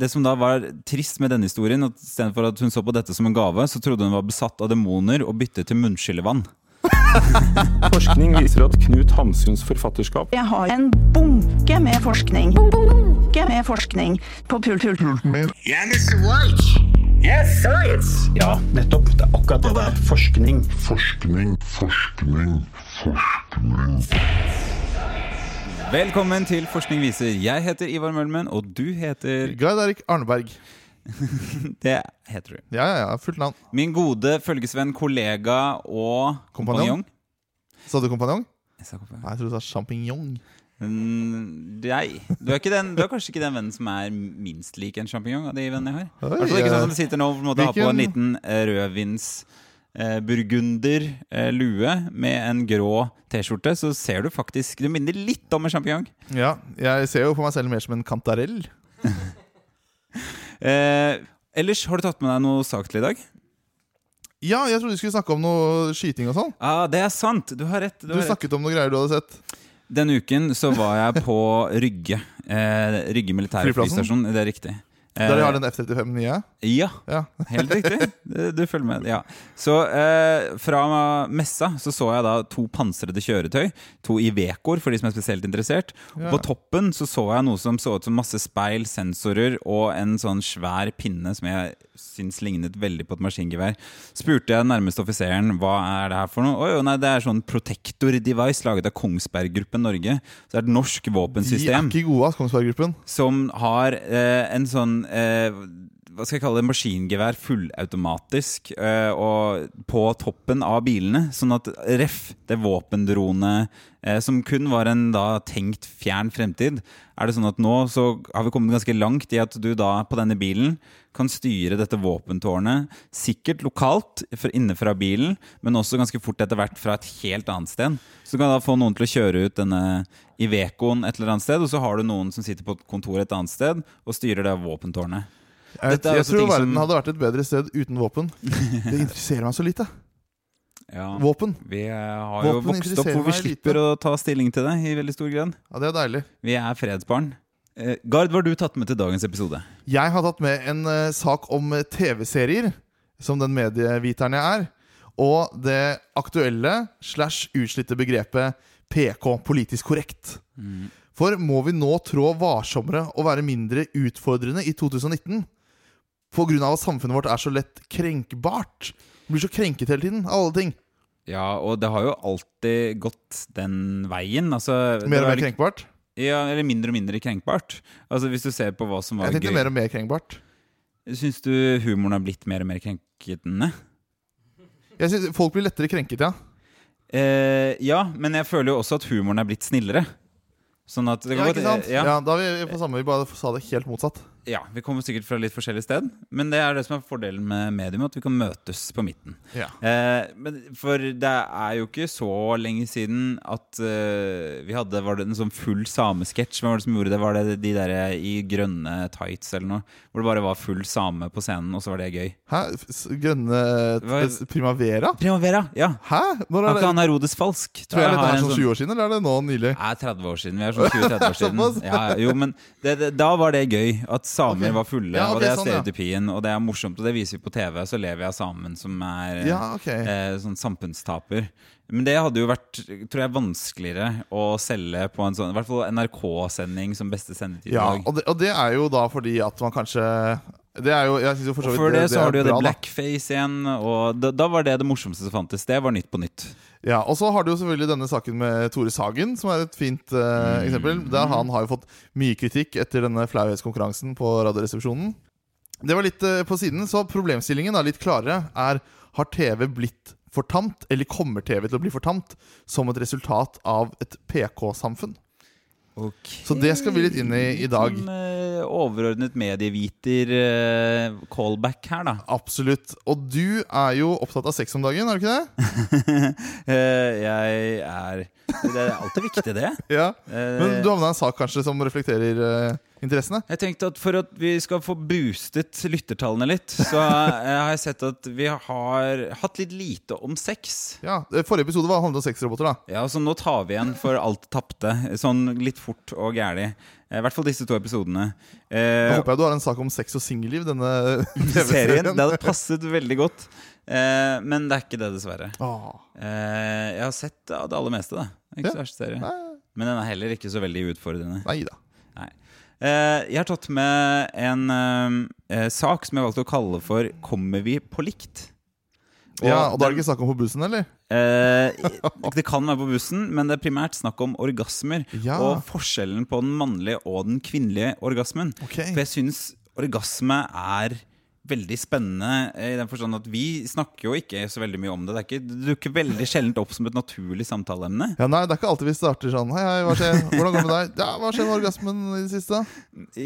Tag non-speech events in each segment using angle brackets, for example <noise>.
det som da var trist med denne historien, at istedenfor at hun så på dette som en gave, så trodde hun var besatt av demoner og byttet til munnskyllevann. <laughs> Forskning viser at Knut Hamsuns forfatterskap Jeg har en bunke med forskning. Bunke med forskning på pult, pult, pult. Mr. White. Yes, science. Ja, nettopp. Det er akkurat det der. Forskning. Forskning, forskning, forskning. Velkommen til Forskning viser. Jeg heter Ivar Mølmen, og du heter Gard Erik Arneberg. <laughs> Det heter du. Ja, ja, ja, fullt navn. Min gode følgesvenn, kollega og Kompanjong? Sa du kompanjong? Jeg sa kompanjong. Nei, jeg tror du sa sjampinjong. Mm, Nei, du er, den, du er kanskje ikke den vennen som er minst lik en sjampinjong av de vennene jeg har. Oi, altså, ikke sånn som sitter nå og måte har på en liten eh, rødvins eh, burgunder eh, lue med en grå T-skjorte, så ser du faktisk Du minner litt om en sjampinjong. Ja, jeg ser jo på meg selv mer som en kantarell. <laughs> Eh, ellers, har du tatt med deg noe sak til i dag? Ja, jeg trodde du skulle snakke om noe skyting og sånn. Ja, ah, det er sant! Du har rett. Du Du har rett. snakket om noe greier du hadde sett. Denne uken så var jeg på Rygge. Eh, Rygge militære flystasjon. Det er riktig. Eh, Der de har den F-35 nye. Ja, Ja. <laughs> helt riktig. Du, du følger med. Ja. Så eh, fra messa så så jeg da to pansrede kjøretøy. To Ivecoer, for de som er spesielt interessert. Og Ja. på toppen så så jeg noe som så ut som masse speil, sensorer og en sånn svær pinne som jeg syns lignet veldig på et maskingevær. Spurte jeg nærmeste offiseren hva er det her for noe. Å jo, nei, Det er sånn Protector Device laget av Kongsberg Gruppen Norge. Så det er et norsk våpensystem. De er ikke gode, ass, Kongsberg-gruppen. som har eh, en sånn eh, hva skal jeg kalle det, maskingevær fullautomatisk eh, og på toppen av bilene. Sånn at ref, det våpendrone eh, som kun var en da tenkt fjern fremtid, er det sånn at nå så har vi kommet ganske langt i at du da på denne bilen kan styre dette våpentårnet sikkert lokalt for inne fra bilen, men også ganske fort etter hvert fra et helt annet sted. Så du kan da få noen til å kjøre ut denne Ivecoen et eller annet sted, og så har du noen som sitter på et kontor et annet sted og styrer det våpentårnet. Jeg, jeg tror verden som- hadde vært et bedre sted uten våpen. Det interesserer meg så lite. Ja. Våpen. Vi eh, har jo Våpen vokst opp hvor vi slipper å ta stilling til det i veldig stor grad. Ja, Det er deilig. Vi er fredsbarn. Eh, Gard, hva har du tatt med til dagens episode? Jeg har tatt med en uh, sak om TV-serier, som den medieviteren jeg er, og det aktuelle slash utslitte begrepet PK, politisk korrekt. For må vi nå trå varsommere og være mindre utfordrende i 2019? Av at samfunnet vårt er så lett krenkbart. Vi blir så krenket hele tiden av alle ting. Ja, og det har jo alltid gått den veien. Altså, Mer og mer krenkbart. Ja, eller mindre og mindre krenkbart. Altså Hvis du ser på hva som var gøy Jeg tenkte gøy mer og mer krenkbart. Syns du humoren har blitt mer og mer krenkende? Jeg synes Folk blir lettere krenket, ja. Eh, ja, men jeg føler jo også at humoren er blitt snillere. Sånn at det kan Ja, ikke sant? Ja, Ja, da er vi på samme, vi bare sa det helt motsatt. Ja, vi kommer sikkert fra litt forskjellig sted, men det er det som er fordelen med medium, at vi kan møtes på midten. Ja. Eh, men for det er jo ikke så lenge siden at eh, vi hadde Var det en sånn full samesketsj? Hvem var det som gjorde det? Var det de der i grønne tights eller noe? Hvor det bare var full same på scenen, og så var det gøy. Hæ? Grønne var, Primavera? Primavera! Ja! Hæ? Når er det? han Herodes Falsk? Tror er jeg har her en sånn sånn 20 år siden, eller er det nå nylig? Nei, 30 år siden. Vi er sånn <laughs> 20-30 år siden. Ja, ja, jo, men det, det, Da var det gøy. At samer okay. var fulle, Ja, og det er sånn, ja. stereotypien, og det er morsomt, og det viser vi på TV. Så lever jeg av samen som er Ja, okay. eh, sånn samfunnstaper. Men det hadde jo vært tror jeg, vanskeligere å selge på en sånn I hvert fall NRK-sending som beste sendetid Ja, og det, og det er jo da fordi at man kanskje Det er jo Jeg synes jo for så Og før det så er har du jo det blackface igjen, og da, da var det det morsomste som fantes. Det var Nytt på nytt. Ja, Og så har du jo selvfølgelig denne saken med Tore Sagen, som er et fint eh, eksempel. Der Han har jo fått mye kritikk etter denne flauhetskonkurransen på Radioresepsjonen. Det var litt uh, på siden, så problemstillingen er litt klarere er Har TV blitt fortamt, eller kommer TV til å bli fortamt, som et resultat av et PK-samfunn? Så det skal vi litt inn i i dag. Sånn uh, overordnet medieviter-callback her, da. Absolutt. Og du er jo opptatt av sex om dagen, er du ikke det? uh, <laughs> jeg er Det er alltid viktig, det. <laughs> Ja. Eh, Men du havna i en sak kanskje som reflekterer eh, interessene? Jeg tenkte at For at vi skal få boostet lyttertallene litt, så eh, har jeg sett at vi har hatt litt lite om sex. Ja, eh, Forrige episode var handlet om sexroboter. da Ja, så nå tar vi igjen for alt tapte. Sånn litt fort og gærlig. Eh, I hvert fall disse to episodene. Eh, håper jeg du har en sak om sex og singelliv, denne <laughs> <laughs> serien. Det hadde passet veldig godt. Eh, men det er ikke det, dessverre. Ah. Eh, jeg har sett det aller meste, da. Ikke så verst serie. Men den er heller ikke så veldig utfordrende. Nei da. Eh, jeg har tatt med en eh, eh, sak som jeg valgte å kalle for 'Kommer vi på likt'? Ja, og da er det ikke snakk om på bussen, eller? Eh, det kan være på bussen, men det er primært snakk om orgasmer. Ja. Og forskjellen på den mannlige og den kvinnelige orgasmen. Okay. For jeg syns orgasme er veldig spennende i den forstand at vi snakker jo ikke så veldig mye om det. Det, ikke, det dukker veldig sjelden opp som et naturlig samtaleemne. Ja, nei, Det er ikke alltid vi starter sånn Hei, hei, hva skjer? Hvordan går det med deg? Ja, Hva skjer med orgasmen i det siste?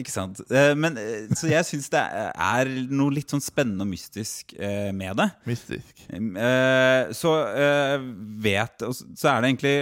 Ikke sant? Eh, Men, eh, så jeg syns det er noe litt sånn spennende og mystisk eh, med det. Mystisk. Eh, Så eh, vet så- er det egentlig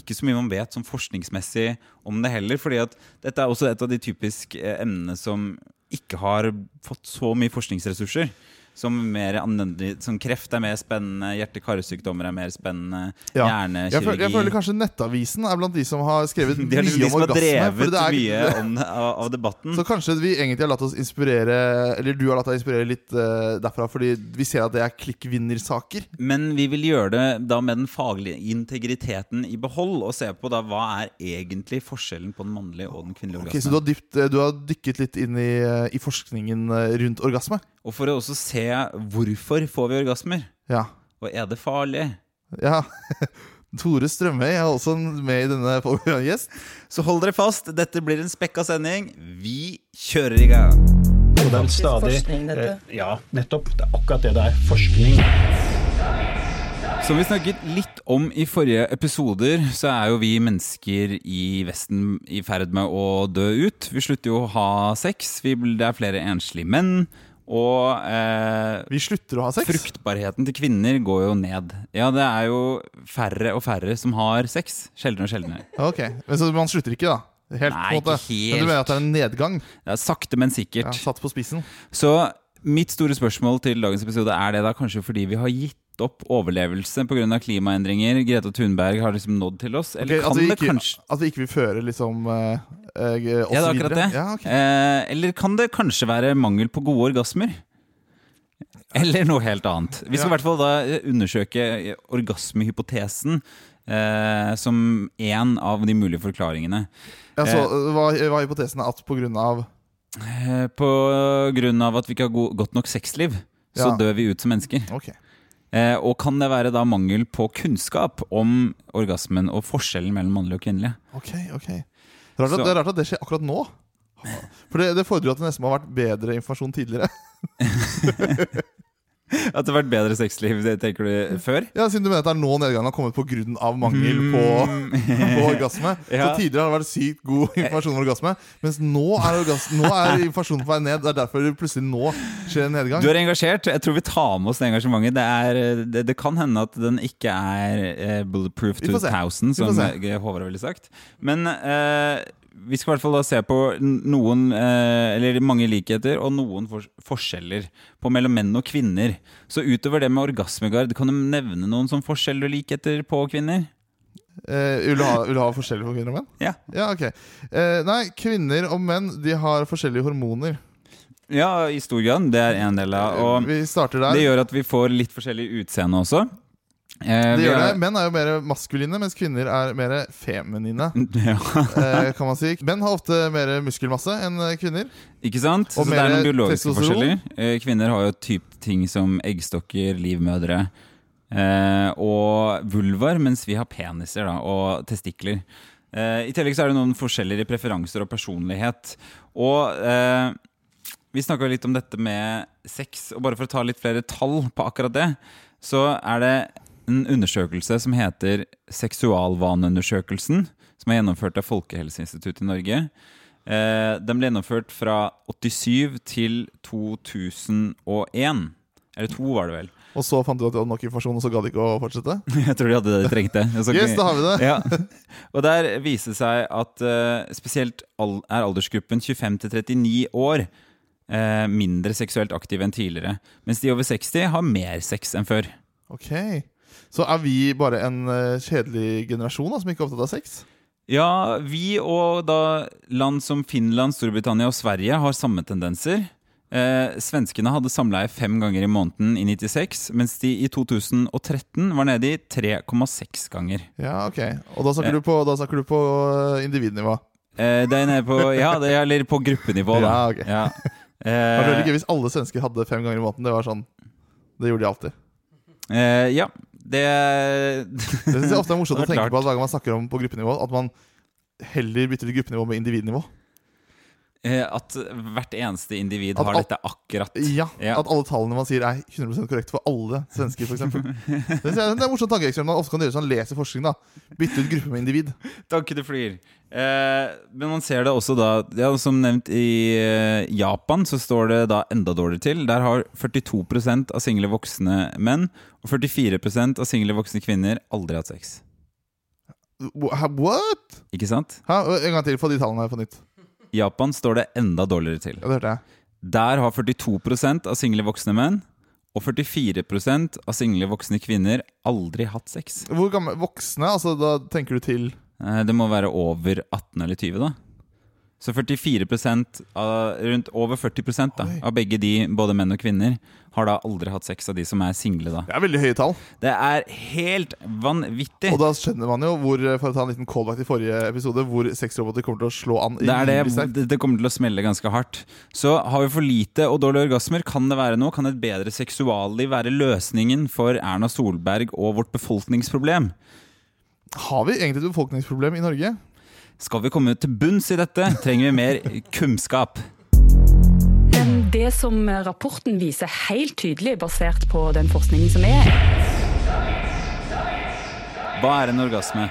ikke så mye man vet sånn forskningsmessig om det heller. fordi at dette er også et av de typiske eh, emnene som ikke har fått så mye forskningsressurser. Som, mer anvendig, som kreft er mer spennende, hjerte-karsykdommer er mer spennende, Ja. Jeg, føler, jeg føler kanskje Nettavisen er blant de som har skrevet <laughs> mye om liksom de som har drevet det er- mye <laughs> om, av, av debatten. Så kanskje vi egentlig har latt oss inspirere Eller du har latt deg inspirere litt uh, derfra fordi vi ser at det er klikkvinnersaker. Men vi vil gjøre det da med den faglige integriteten i behold, og se på da hva er egentlig forskjellen på den mannlige og den kvinnelige Ok, så du har, dypt, eh, du har dykket litt inn i, eh, i forskningen rundt orgasme? Og for å også se hvorfor får vi orgasmer, Ja. og er det farlig? ja. <laughs> Tore Strømøy er også med i denne gjest. Så hold dere fast, dette blir en spekka sending. Vi kjører i gang. Og det er stadig eh, Ja, nettopp. Det er akkurat det det er. Forskning. Som vi snakket litt om i forrige episoder, så er jo vi mennesker i Vesten i ferd med å dø ut. Vi slutter jo å ha sex. Vi, det er flere enslige menn. Og eh, Vi slutter å ha sex. Fruktbarheten til kvinner går jo ned. Ja, det er jo færre og færre som har sex. Sjeldnere og sjeldnere. Ok, men Så man slutter ikke, da? Helt, Nei, på en måte. ikke helt. Men du mener at det er en nedgang? Er sakte, men Ja, sikkert. satt på spissen? Så mitt store spørsmål til dagens episode er det da kanskje fordi vi har gitt opp overlevelse pga. klimaendringer. Greta Thunberg har liksom nådd til oss. Eller okay, kan at, vi det ikke, kanskje at vi ikke vil føre liksom eh, eh, oss Ja, det er akkurat videre? det. Ja, okay. eh, eller kan det kanskje være mangel på gode orgasmer? Eller noe helt annet. Vi skal i Ja. hvert fall da undersøke orgasmehypotesen eh, som én av de mulige forklaringene. Ja, så, eh, hva, er hypotesen? At på grunn av Eh, på grunn av at vi ikke har go godt nok sexliv, så Ja. dør vi ut som mennesker. Ok. Eh, og kan det være da mangel på kunnskap om orgasmen og forskjellen mellom mannlig og kvinnelig? ok, ok rart at, Det er rart at det skjer akkurat nå. For det, det fordrer at det nesten må ha vært bedre informasjon tidligere. <laughs> <laughs> <laughs> At det har vært bedre sexliv, tenker du, før? Ja, Siden du mener at det er nå nedgangen har kommet pga. mangel på, på orgasme. <laughs> Så Mm. Tidligere har det vært sykt god <laughs> informasjon om orgasme, mens nå er, orgasme, nå er informasjonen på vei ned. Det er derfor det plutselig nå skjer en nedgang. Du er engasjert. Jeg tror vi tar med oss det engasjementet. Det, er, det, det kan hende at den ikke er eh, bulletproof Vi to får se. thousand, Vi får som se. Håvard ville sagt. Men eh, vi skal i hvert fall da se på noen, eh, eller mange likheter og noen forskjeller på mellom menn og kvinner. Så utover det med orgasmegard, kan du nevne noen sånn forskjeller og likheter på kvinner? Eh, vil, du ha, vil du ha forskjeller på kvinner og menn? Ja. Ja, ok eh, Nei, kvinner og menn De har forskjellige hormoner. Ja, i stor grad. Det er en del av. Og vi starter der. det gjør at vi får litt forskjellig utseende også. Eh, Det gjør det. Menn er jo mer maskuline, mens kvinner er mer feminine. <laughs> Ja. Eh, kan man si Menn har ofte mer muskelmasse enn eh, kvinner. Ikke sant? Og Så det er noen biologiske forskjeller. Kvinner har jo typ ting som eggstokker, livmødre og vulvar, mens vi har peniser da, og testikler. I tillegg så er det noen forskjeller i preferanser og personlighet. Og eh, vi snakka litt om dette med sex, og bare for å ta litt flere tall på akkurat det, så er det en undersøkelse som heter Seksualvaneundersøkelsen, som er gjennomført av Folkehelseinstituttet i Norge. Eh, den ble gjennomført fra 87 til 2001. Eller to, var det vel. Og så fant du at de hadde nok informasjon, og så ga de ikke å fortsette? <laughs> Jeg tror de hadde det de trengte. Yes, da har vi det! ja. Og der viser det seg at uh, spesielt er aldersgruppen 25 til 39 år uh, mindre seksuelt aktive enn tidligere. Mens de over 60 har mer sex enn før. Ok, Så er vi bare en eh, kjedelig generasjon da, som ikke er opptatt av sex? Ja, vi og da land som Finland, Storbritannia og Sverige har samme tendenser. Eh, svenskene hadde samleie fem ganger i måneden i 96, mens de i 2013 var nede i 3,6 ganger. Ja, ok. Og da snakker, du, på, da snakker du på eh, individnivå. Eh, det er nede på, ja, det er, eller på gruppenivå, da. <laughs> Ja, ok. Ja. Det var veldig Eh, gøy hvis alle svensker hadde fem ganger i måneden. Det var sånn Det gjorde de alltid. eh, ja, det Det synes jeg ofte er morsomt å tenke på at hver gang man snakker om på gruppenivå, at man heller bytter til gruppenivå med individnivå. Eh, At hvert eneste individ At har dette akkurat. Ja, Ja. At alle tallene man sier er 100 korrekt for alle svensker, f.eks. <laughs> Det det er en morsom tankeeksperiment man ofte kan gjøre sånn leser forskning. da Bytte ut gruppe med individ. Takk, du flyr. Eh, men man ser det også da ja, Som nevnt i eh, Japan så står det da enda dårligere til. Der har 42% av single voksne menn og 44% av single voksne kvinner aldri hatt sex. Wha- What?! Ikke sant? Ha, En gang til, få de tallene her på nytt. Japan står det enda dårligere til. Ja, det hørte jeg. Der har 42% av single voksne menn og 44% av single voksne kvinner aldri hatt sex. Hvor gamle voksne? Altså, Da tenker du til Eh, Det må være over 18 eller 20, da. Så 44 av, rundt over 40 da, av begge de, både menn og kvinner, har da aldri hatt sex av de som er single, da. Det er veldig høye tall. Det er helt vanvittig! Og da skjønner man jo hvor For å ta en liten callback til forrige episode, hvor sexroboter kommer til å slå an. Det, er det, det, det kommer til å smelle ganske hardt. Så har vi for lite og dårlige orgasmer, kan det være noe? Kan et bedre seksualliv være løsningen for Erna Solberg og vårt befolkningsproblem? Har vi egentlig et befolkningsproblem i Norge? Skal vi komme til bunns i dette, trenger vi mer kunnskap. Det som rapporten viser helt tydelig, basert på den forskningen som er, Hva er en orgasme?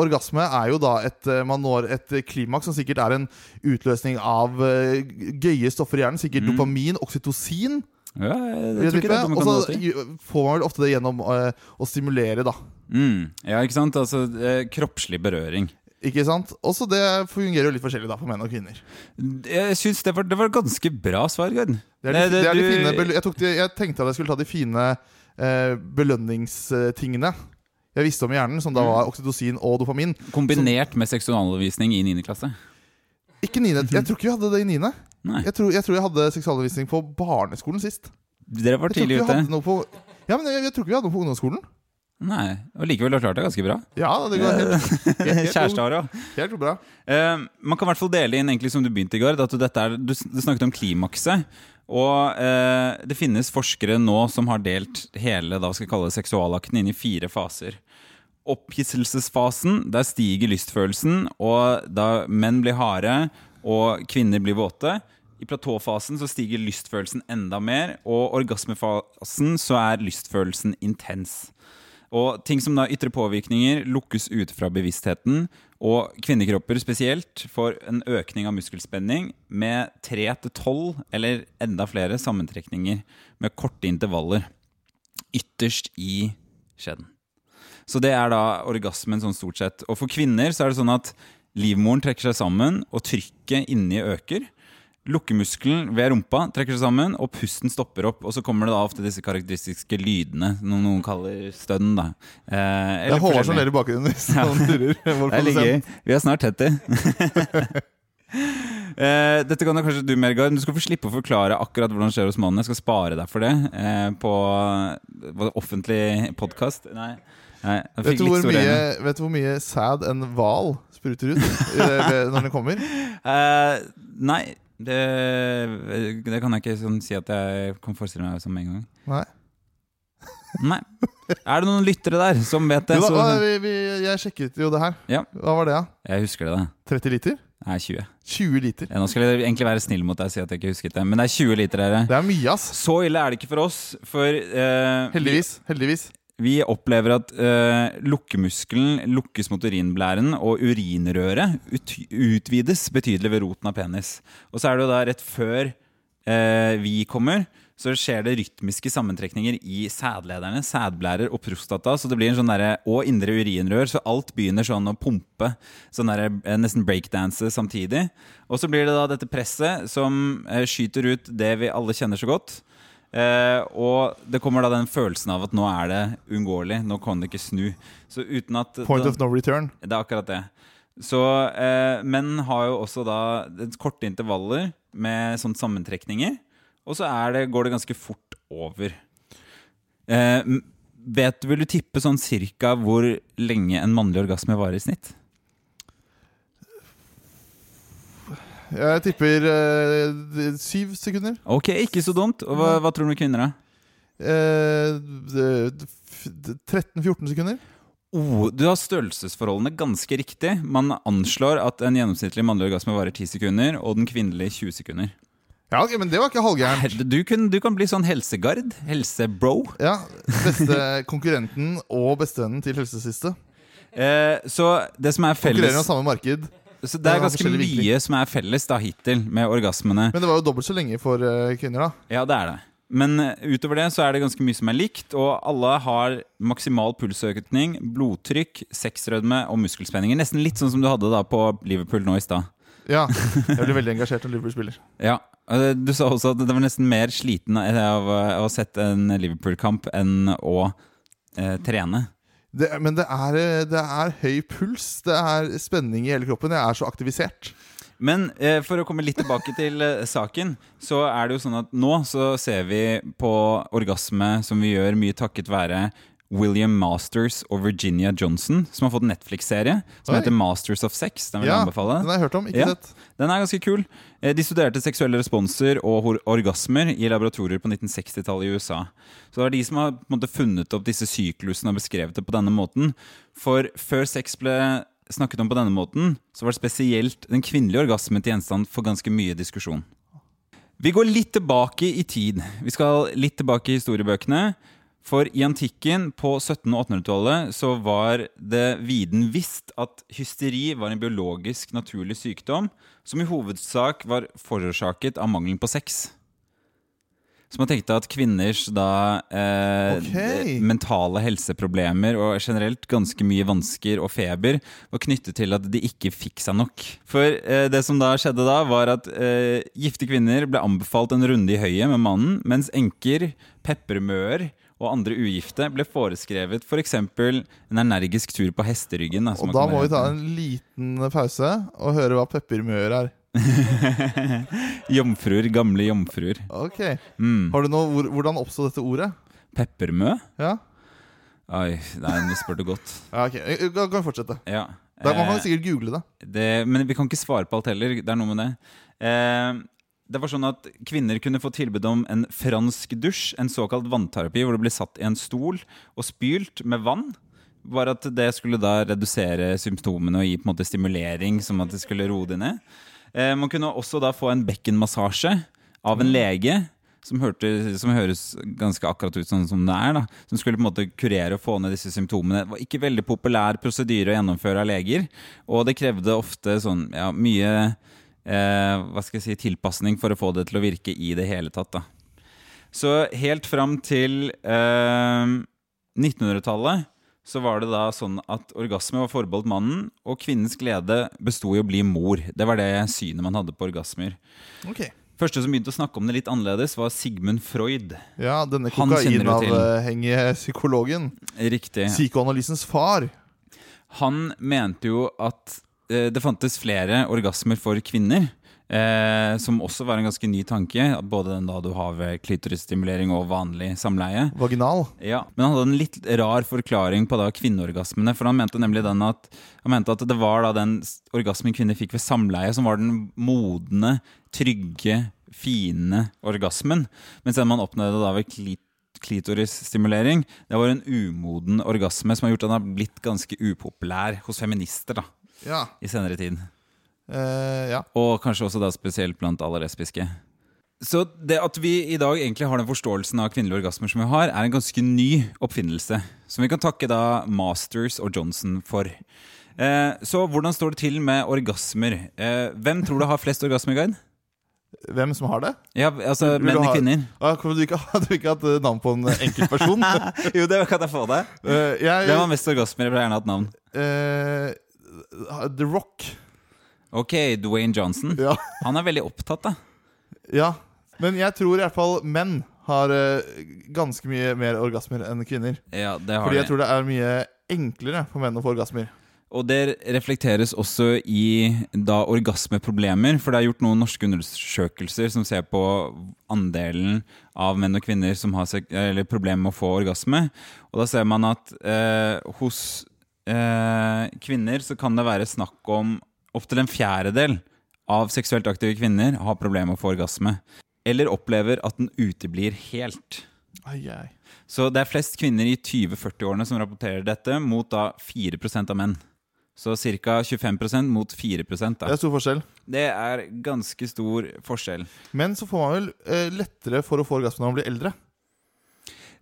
Orgasme er jo da et eh, Man når et eh, klimaks som sikkert er en utløsning av eh, gøye stoffer i hjernen. Sikkert Mm. dopamin, oksytocin. Ja, jeg, jeg tror ikke det Og så får man vel ofte det gjennom å stimulere, da. Mm, ja, ikke sant? Altså kroppslig berøring. Ikke sant? Også det fungerer jo litt forskjellig da for menn og kvinner. Jeg synes det, var- det var ganske bra svar, Gard. Det de, det de fine, jeg, jeg tenkte at jeg skulle ta de fine eh, belønningstingene jeg visste om i hjernen, som da Mm. var oksytocin og dopamin. Kombinert med seksualundervisning i 9. klasse. Ikke 9. Jeg tror ikke vi hadde det i 9. Nei. Jeg tror, jeg tror jeg hadde seksualundervisning på barneskolen sist. dere var tidlig ute. Ja, men jeg, jeg tror ikke vi hadde noe på ungdomsskolen. Nei, Og likevel har klart det ganske bra. Ja, det går helt, <laughs> helt, helt, Kjærestehår òg. helt bra. Uh, man kan i hvert fall dele inn, egentlig som du begynte i går, at du, er, du, du snakket om klimakset. Og uh, det finnes forskere nå som har delt hele da skal jeg kalle det seksualakten inn i fire faser. Opphisselsesfasen, der stiger lystfølelsen, og da menn blir harde og kvinner blir våte. I platåfasen så stiger lystfølelsen enda mer, og orgasmefasen så er lystfølelsen intens. Og ting som da ytre påvirkninger lukkes ut fra bevisstheten, og kvinnekropper spesielt får en økning av muskelspenning med 3 til 12, eller enda flere sammentrekninger med korte intervaller ytterst i skjeden. Så det er da orgasmen sånn stort sett. Og for kvinner så er det sånn at livmoren trekker seg sammen, og trykket inni øker. Lukkemuskelen ved rumpa trekker seg sammen, og pusten stopper opp. Og så kommer det da ofte disse karakteristiske lydene, noen, noen kaller stønn. da. Eh, Det er Håvard som ler i bakgrunnen. <laughs> hvis han lurer. Det er litt gøy. Vi er snart 30. <laughs> Eh, dette kan da kanskje du Mergaard Du skal få slippe å forklare akkurat hvordan det skjer hos mannen. Jeg skal spare deg for det eh, på på offentlig podkast. Nei. Nei, Vet du, mye, vet du hvor mye sæd en hval spruter ut eh, når den kommer? Uh, <laughs> nei, det, det kan jeg ikke sånn si at jeg kan forestille meg som en gang. Nei. Nei. Er det noen lyttere der som vet det? Jo, da, Så, vi, vi, jeg sjekket jo det her. Ja. Hva var det, da? jeg husker det, da. 30 liter? Nei, 20. 20 liter. Ja, Nå skal jeg egentlig være snill mot deg og si at jeg ikke husket det, men det er 20 liter. Her. Det er mye, ass. Så ille er det ikke for oss, for eh, Heldigvis. Heldigvis. Vi opplever at uh, lukkemuskelen lukkes mot urinblæren, og urinrøret ut utvides betydelig ved roten av penis. Og så er det jo da rett før uh, vi kommer, så skjer det rytmiske sammentrekninger i sædlederne, sædblærer og prostata. Så det blir en sånn der, Og indre urinrør, så alt begynner sånn å pumpe. Sånn derre, eh, nesten breakdance samtidig. Og så blir det da dette presset som skyter ut det vi alle kjenner så godt. Eh, og det kommer da den følelsen av at nå er det uunngåelig. Nå kan det ikke snu. Så uten at Point of no return. det er akkurat det. Så eh, Menn har jo også da korte intervaller med sånne sammentrekninger. Og så det, går det ganske fort over. Eh, vet du, Vil du tippe sånn cirka hvor lenge en mannlig orgasme varer i snitt? Jeg tipper eh, syv sekunder. Ok, ikke så dumt. Og hva, hva tror du kvinner, da? Eh, det- f- 13-14 sekunder. Oh, du har størrelsesforholdene ganske riktig. Man anslår at en gjennomsnittlig mannlig orgasme varer 10 sekunder, og den kvinnelige 20 sekunder. Ja, ok, Men det var ikke halvgærent. Du, kan- du kan bli sånn helsegard. Helsebro. Ja, Beste konkurrenten og bestevennen til helsesiste. Eh, så det som er Konkurrerer om felles samme marked. Så det er ganske mye som er felles da hittil med orgasmene. Men det var jo dobbelt så lenge for eh, kvinner, da. Ja, det er det. Men eh, utover det så er det ganske mye som er likt, og alle har maksimal pulsøkning, blodtrykk, sexrødme og muskelspenninger. Nesten litt sånn som du hadde da på Liverpool nå i stad. Ja, <laughs> Jeg blir veldig engasjert når Liverpool spiller. Ja. Du sa også at det var nesten mer sliten av, av å sette en Liverpool-kamp enn å eh, trene. Det, men det er, eh, det er høy puls. Det er spenning i hele kroppen. Jeg er så aktivisert. Men eh, for å komme litt tilbake til eh, saken, så er det jo sånn at nå så ser vi på orgasme som vi gjør mye takket være William Masters og Virginia Johnson, som har fått Netflix-serie som Oi. heter Masters of Sex. Den vil jeg Ja, anbefale. Den har jeg hørt om. Ikke Ja. sett. Den er ganske kul. Eh, De studerte seksuelle responser og orgasmer i laboratorier på 1960-tallet i USA. Så det er de som har måte, funnet opp disse syklusene og beskrevet det på denne måten. For før sex ble snakket om på denne måten, så var det spesielt den kvinnelige orgasmen til gjenstand for ganske mye diskusjon. Vi går litt tilbake i tid. Vi skal litt tilbake i historiebøkene. For i antikken, på 1700- og 1800-tallet, så var det viden visst at hysteri var en biologisk naturlig sykdom som i hovedsak var forårsaket av mangelen på sex. Så man tenkte at kvinners da eh, okay. mentale helseproblemer og generelt ganske mye vansker og feber var knyttet til at de ikke fikk seg nok. For eh, det som da skjedde da, var at eh, gifte kvinner ble anbefalt en runde i høyet med mannen, mens enker, peppermøer og andre ugifte ble foreskrevet f.eks. For en energisk tur på hesteryggen. Da, som Og da må vi ta en liten pause og høre hva peppermør er. <laughs> Jomfruer, gamle jomfruer. Ok, Mm. Har du noe, Hvordan oppstod dette ordet? Peppermø? Ja, Oi, nei, nå spør du godt. <laughs> ja ok, Da Kan kan vi fortsette? Ja. Da kan man sikkert google det. det, men vi kan ikke svare på alt heller. Det er noe med det. Eh, det var sånn at Kvinner kunne få tilbud om en fransk dusj, en såkalt vannterapi, hvor det ble satt i en stol og spylt med vann. Bare at det skulle da redusere symptomene og gi på en måte stimulering, som at det skulle roe det ned. Eh, man kunne også da få en bekkenmassasje av en lege. Som, hørte, som høres ganske akkurat ut sånn som det er. da Som skulle på en måte kurere og få ned disse symptomene. Det var ikke veldig populær prosedyre å gjennomføre av leger. Og det krevde ofte sånn ja, mye eh, hva skal jeg si, tilpasning for å få det til å virke i det hele tatt. da Så helt fram til eh, 1900-tallet så var det da sånn at orgasme var forbeholdt mannen, og kvinnens glede besto i å bli mor. Det var det synet man hadde på orgasmer. Okay. Første som begynte å snakke om det litt annerledes, var Sigmund Freud. Ja, denne kokainavhengige psykologen. Riktig. Psykoanalysens far. Han mente jo at det fantes flere orgasmer for kvinner. Eh, som også var en ganske ny tanke. Både den da du har ved klitorisstimulering og vanlig samleie. Vaginal. Ja, Men han hadde en litt rar forklaring på da kvinneorgasmene. For han mente nemlig den at, han mente at det var da den orgasmen kvinner fikk ved samleie, som var den modne, trygge, fine orgasmen. Mens den man oppnådde da ved klit klitorisstimulering, det var en umoden orgasme som har gjort at den har blitt ganske upopulær hos feminister da, Ja. i senere tid. Uh, ja. Og kanskje også da spesielt blant alle lesbiske. Så det at vi i dag egentlig har den forståelsen av kvinnelige orgasmer som vi har, er en ganske ny oppfinnelse. Som vi kan takke da Masters og Johnson for. Eh, så hvordan står det til med orgasmer? Eh, hvem tror du har flest orgasmer, Guide? Hvem som har det? Ja, altså menn og kvinner. Ah, Hadde du ikke, hadde <laughs> du ikke hatt eh, navn på en enkeltperson? <laughs> jo, det kan jeg få det. uh, jeg, Hvem har mest orgasmer? Jeg vil gjerne hatt navn. eh, The Rock. Ok, Dwayne Johnson. Ja. Han er veldig opptatt, da. ja. Men jeg tror i hvert fall menn har eh, ganske mye mer orgasmer enn kvinner. Ja, det har Fordi jeg tror det er mye enklere for menn å få orgasmer. Og det reflekteres også i da orgasmeproblemer, for det er gjort noen norske undersøkelser som ser på andelen av menn og kvinner som har problemer med å få orgasme. Og da ser man at eh, hos eh, kvinner så kan det være snakk om opptil en fjerdedel av seksuelt aktive kvinner har problemer med å få orgasme. Eller opplever at den uteblir helt. Ai, ai. Så det er flest kvinner i 20-40-årene som rapporterer dette, mot da 4% av menn. Så ca. 25% mot 4 Det er stor forskjell. Det er ganske stor forskjell. Men så får man vel eh, lettere for å få orgasme når man blir eldre.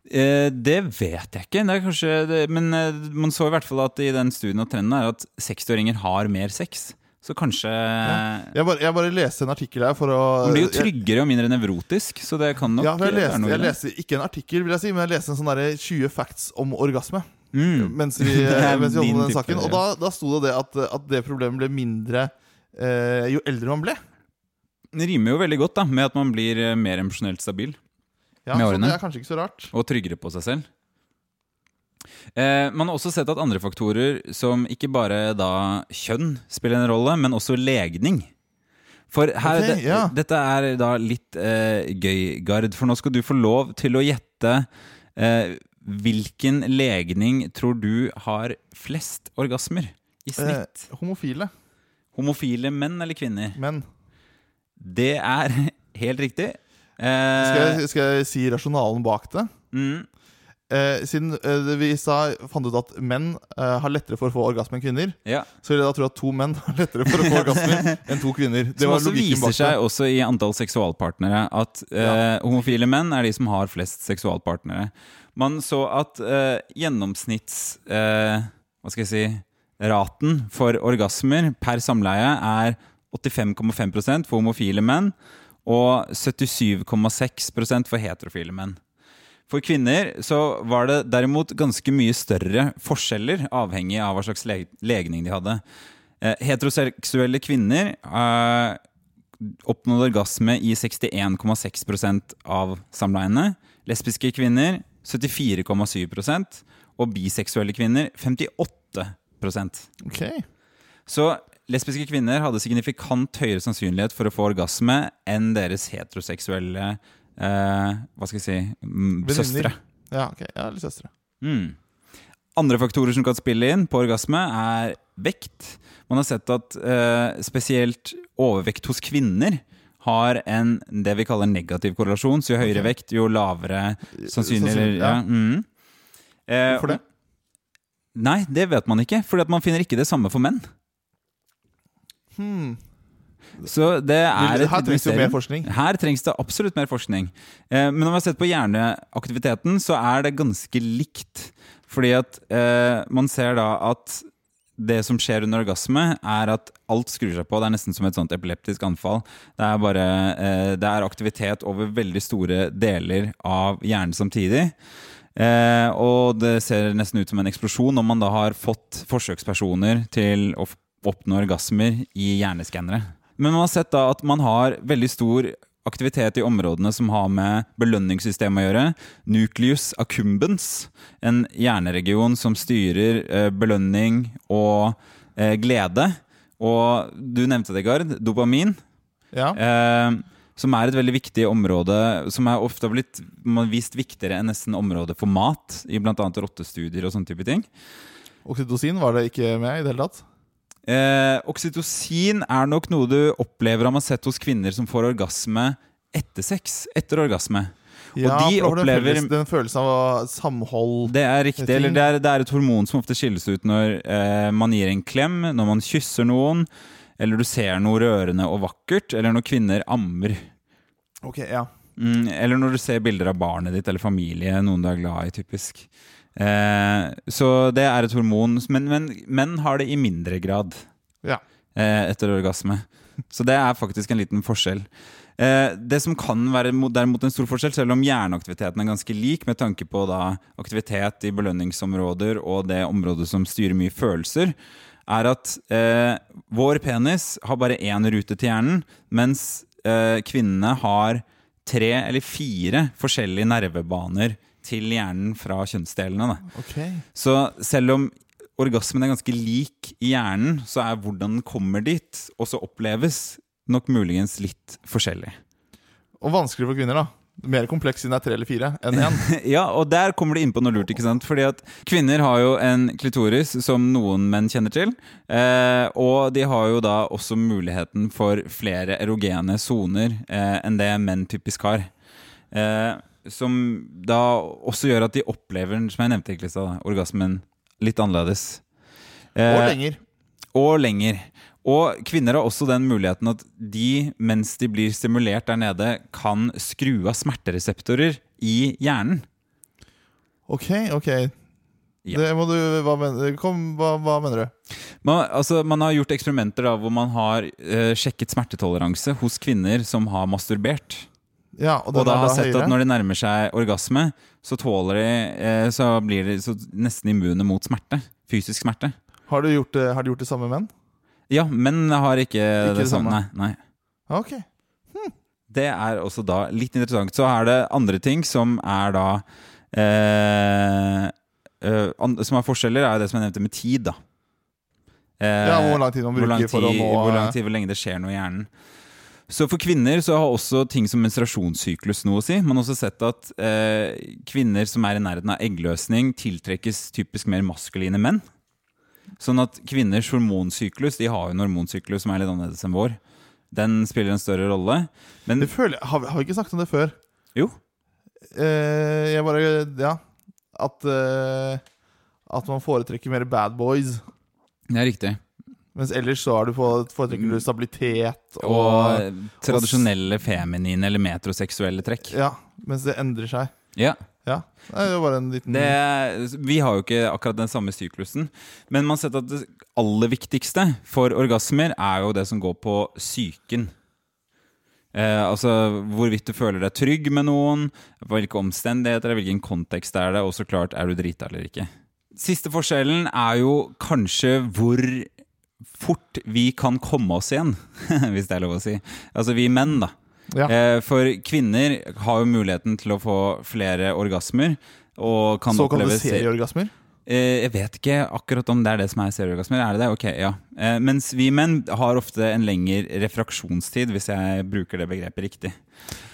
Eh, det vet jeg ikke, det er kanskje men eh, man så i hvert fall at i den studien og trenden er at 60-åringer har mer sex. Så kanskje Jeg bare, jeg bare leste en artikkel her for å Man blir jo tryggere og mindre nevrotisk, så det kan nok Ja, jeg leste, jeg leste ikke en artikkel, vil jeg si, men jeg leste en sånn derre 20 facts om orgasme. Mm. Mens vi, <laughs> mens vi den saken. Og ja. da, da sto det det at, at det problemet ble mindre eh, jo eldre man ble. Det rimer jo veldig godt da med at man blir eh, mer emosjonelt stabil. Ja, Med så det er kanskje ikke så rart. og tryggere på seg selv. Eh, man har også sett at andre faktorer som ikke bare da kjønn spiller en rolle, men også legning. For her, Ok, det, ja. dette er da litt eh, gøy, Gard, for nå skal du få lov til å gjette eh, hvilken legning tror du har flest orgasmer i snitt? Eh, homofile Homofile menn eller kvinner? menn. Det er <laughs> helt riktig. Eh, Skal jeg, skal jeg si rasjonalen bak det? mm, Eh, siden eh, vi sa, fant ut at menn eh, har lettere for å få orgasme enn kvinner, ja. så vil jeg da tro at to menn har lettere for å få orgasmer <laughs> enn to kvinner. Det Som var også viser bak det. seg også i antall seksualpartnere at eh, homofile menn er de som har flest seksualpartnere. Man så at eh, gjennomsnitts eh, Hva skal jeg si Raten for orgasmer per samleie er 85,5% for homofile menn og 77,6 for heterofile menn. For kvinner så var det derimot ganske mye større forskjeller, avhengig av hva slags leg legning de hadde. Eh, heteroseksuelle kvinner eh, oppnådde orgasme i 61,6% av samleiene. Lesbiske kvinner 74,7% og biseksuelle kvinner 58% Ok. Så lesbiske kvinner hadde signifikant høyere sannsynlighet for å få orgasme enn deres heteroseksuelle eh, hva skal jeg si søstre. Ja, ok. Ja, eller søstre. Mm. Andre faktorer som kan spille inn på orgasme, er vekt. Man har sett at eh, spesielt overvekt hos kvinner har en det vi kaller negativ korrelasjon. Så jo høyere okay. vekt, jo lavere sannsynlig. Sannsynlig, ja. ja. mm. Eh, Hvorfor det? Nei, det vet man ikke. Fordi at man finner ikke det samme for menn. Hmm. Så det er Her trengs det mer forskning. Her trengs det absolutt mer forskning. Eh, men når vi har sett på hjerneaktiviteten, så er det ganske likt. Fordi at eh, man ser da at det som skjer under orgasme, er at alt skrur seg på. Det er nesten som et sånt epileptisk anfall. Det er bare eh, Det er aktivitet over veldig store deler av hjernen samtidig. Eh, og det ser nesten ut som en eksplosjon når man da har fått forsøkspersoner til å oppnå orgasmer i hjerneskannere. Men man har sett da at man har veldig stor aktivitet i områdene som har med belønningssystemet å gjøre. Nucleus accumbens, en hjerneregion som styrer eh, belønning og eh, glede. Og du nevnte det, Gard. Dopamin. Ja. Eh, som er et veldig viktig område, som er ofte blitt vist viktigere enn nesten området for mat, i bl.a. rottestudier og sånne type ting. Oksytocin var det ikke med i det hele tatt? Eh, oksytocin er nok noe du opplever har man sett hos kvinner som får orgasme etter sex. Etter orgasme. Ja, de opplever- den, følelsen, den følelsen av samhold Det er riktig. Eller det er, det er et hormon som ofte skilles ut når eh, man gir en klem, når man kysser noen, eller du ser noe rørende og vakkert, eller når kvinner ammer. Ok, ja Mm, eller når du ser bilder av barnet ditt eller familie, noen du er glad i, typisk. Eh, så det er et hormon, men, men menn har det i mindre grad Ja. eh, etter orgasme. Så det er faktisk en liten forskjell. Eh, det som kan være derimot en stor forskjell, selv om hjerneaktiviteten er ganske lik, med tanke på da aktivitet i belønningsområder og det området som styrer mye følelser, er at eh, vår penis har bare én rute til hjernen, mens eh, kvinnene har tre eller fire forskjellige nervebaner til hjernen fra kjønnsdelene. Da. Ok. Så selv om orgasmen er ganske lik i hjernen, så er hvordan den kommer dit, og så oppleves, nok muligens litt forskjellig. Og vanskeligere for kvinner, da. Mer kompleks siden det er tre eller fire enn én. <laughs> Ja, og der kommer det inn på noe lurt, ikke sant? Fordi at kvinner har jo en klitoris som noen menn kjenner til. Eh, og de har jo da også muligheten for flere erogene soner eh, enn det menn typisk har. Eh, som da også gjør at de opplever, som jeg nevnte egentlig, orgasmen litt annerledes. Eh, Og lenger. og lenger. Og kvinner har også den muligheten at de, mens de blir stimulert der nede, kan skru av smertereseptorer i hjernen. Ok, ok. Ja. Det må du, hva, mener, kom, hva, hva mener du? Man, altså, man har gjort eksperimenter da, hvor man har uh, sjekket smertetoleranse hos kvinner som har masturbert. Ja, og, Og da har jeg sett høyere? at når de nærmer seg orgasme, så tåler de eh, Så blir de så nesten immune mot smerte. Fysisk smerte. Har, du gjort det, har du gjort det samme med menn? Ja, men har ikke, Ikke det det samme. samme. Nei, nei. Ok. Det er også da litt interessant. Så er det andre ting som er da eh, eh, Som er forskjeller, er jo det som jeg nevnte med tid, da. Eh, Ja, hvor lang tid man bruker for å nå Hvor lang tid, hvor lenge det skjer noe i hjernen. Så for kvinner så har også ting som menstruasjonssyklus noe å si. Man har også sett at eh, kvinner som er i nærheten av eggløsning, tiltrekkes typisk mer maskuline menn. Sånn at kvinners hormonsyklus De har jo en hormonsyklus som er litt annerledes enn vår. Den spiller en større rolle. Men Det føler, har, vi- har vi ikke snakket om det før? jo, Eh, jeg bare Ja. At, eh, at man foretrekker mer bad boys. det er riktig. Mens ellers så er du foretrekker du stabilitet Mm. Og og, eh, tradisjonelle feminine eller metroseksuelle trekk. Ja, mens det endrer seg. Ja, Ja. Det er jo bare en liten det, Vi har jo ikke akkurat den samme syklusen. Men man har sett at det aller viktigste for orgasmer er jo det som går på psyken. Eh, altså hvorvidt du føler deg trygg med noen, hvilke omstendigheter, hvilken kontekst er det, og så klart er du drita eller ikke. Siste forskjellen er jo kanskje hvor fort vi kan komme oss igjen, <laughs> hvis det er lov å si. Altså vi menn, da. Ja. Eh, For kvinner har jo muligheten til å få flere orgasmer. Og kan Såkalte oppleve se- serieorgasmer. orgasmer? Jeg vet ikke akkurat om det er det som er serieorgasmer. Er det det? Ok, ja. Eh, Mens vi menn har ofte en lengre refraksjonstid, hvis jeg bruker det begrepet riktig.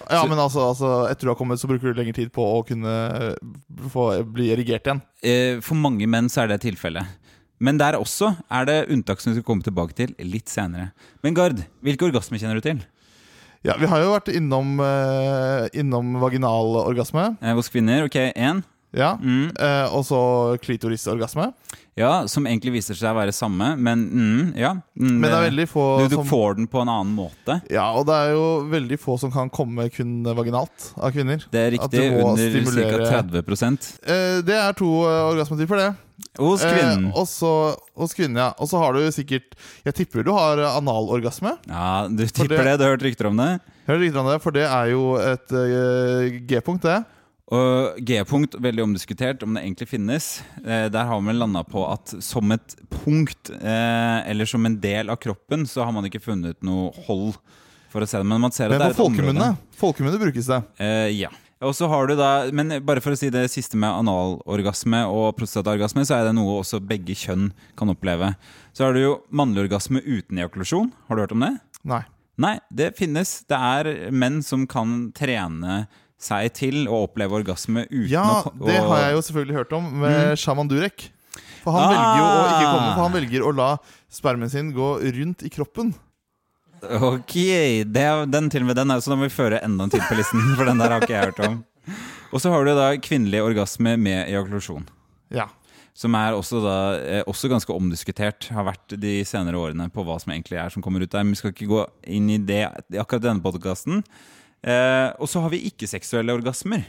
Ja, Så- men altså, altså etter du har kommet, så bruker du lengre tid på å kunne eh, få bli erigert igjen. Eh, For mange menn så er det tilfellet. Men der også er det unntak som vi skal komme tilbake til litt senere. Men Gard, hvilke orgasmer kjenner du til? Ja, Vi har jo vært innom, eh, innom vaginal orgasme. Eh, Hos kvinner? Ok, én. Ja. Mm. Eh, og så klitorisorgasme. Ja, som egentlig viser seg å være samme, men mm, ja. Mm, Men det er veldig få du, du som får den på en annen måte. Ja, og det er jo veldig få som kan komme kun vaginalt av kvinner. Det er riktig. Under ca. 30 Eh, det er to eh, orgasmetyper, det. Hos kvinnen. Eh, også, hos kvinnen, ja. Og så har du sikkert Jeg tipper du har analorgasme. Ja, du tipper det. det- Du har hørt rykter om det? Hørt rykter om det, for det er jo et uh, G-punkt, det. Og G-punkt, veldig omdiskutert om det egentlig finnes. Eh, der har man landa på at som et punkt, eh, eller som en del av kroppen, så har man ikke funnet noe hold for å se det. Men man ser at det er et folkemunne Folkemunne brukes det. Eh, ja. Og så har du da, Men bare for å si det siste med analorgasme og prostataorgasme, så er det noe også begge kjønn kan oppleve. Så har du jo mannlig orgasme uten ejakulasjon. Har du hørt om det? Nei. Nei, det finnes. Det er menn som kan trene seg til å oppleve orgasme uten Ja, å det har jeg jo selvfølgelig hørt om med Mm. Shaman Durek. For han Ah. velger jo å ikke komme, for han velger å la spermen sin gå rundt i kroppen. Ok, er, den til og med den er, så da må vi føre enda en til på listen, <laughs> for den der har ikke jeg hørt om. Og så har du da kvinnelig orgasme med ejakulasjon. Ja. Som er også, da, eh, også ganske omdiskutert, har vært de senere årene på hva som egentlig er som kommer ut der. Men vi skal ikke gå inn i det i akkurat denne podkasten. Eh, og så har vi ikke-seksuelle orgasmer.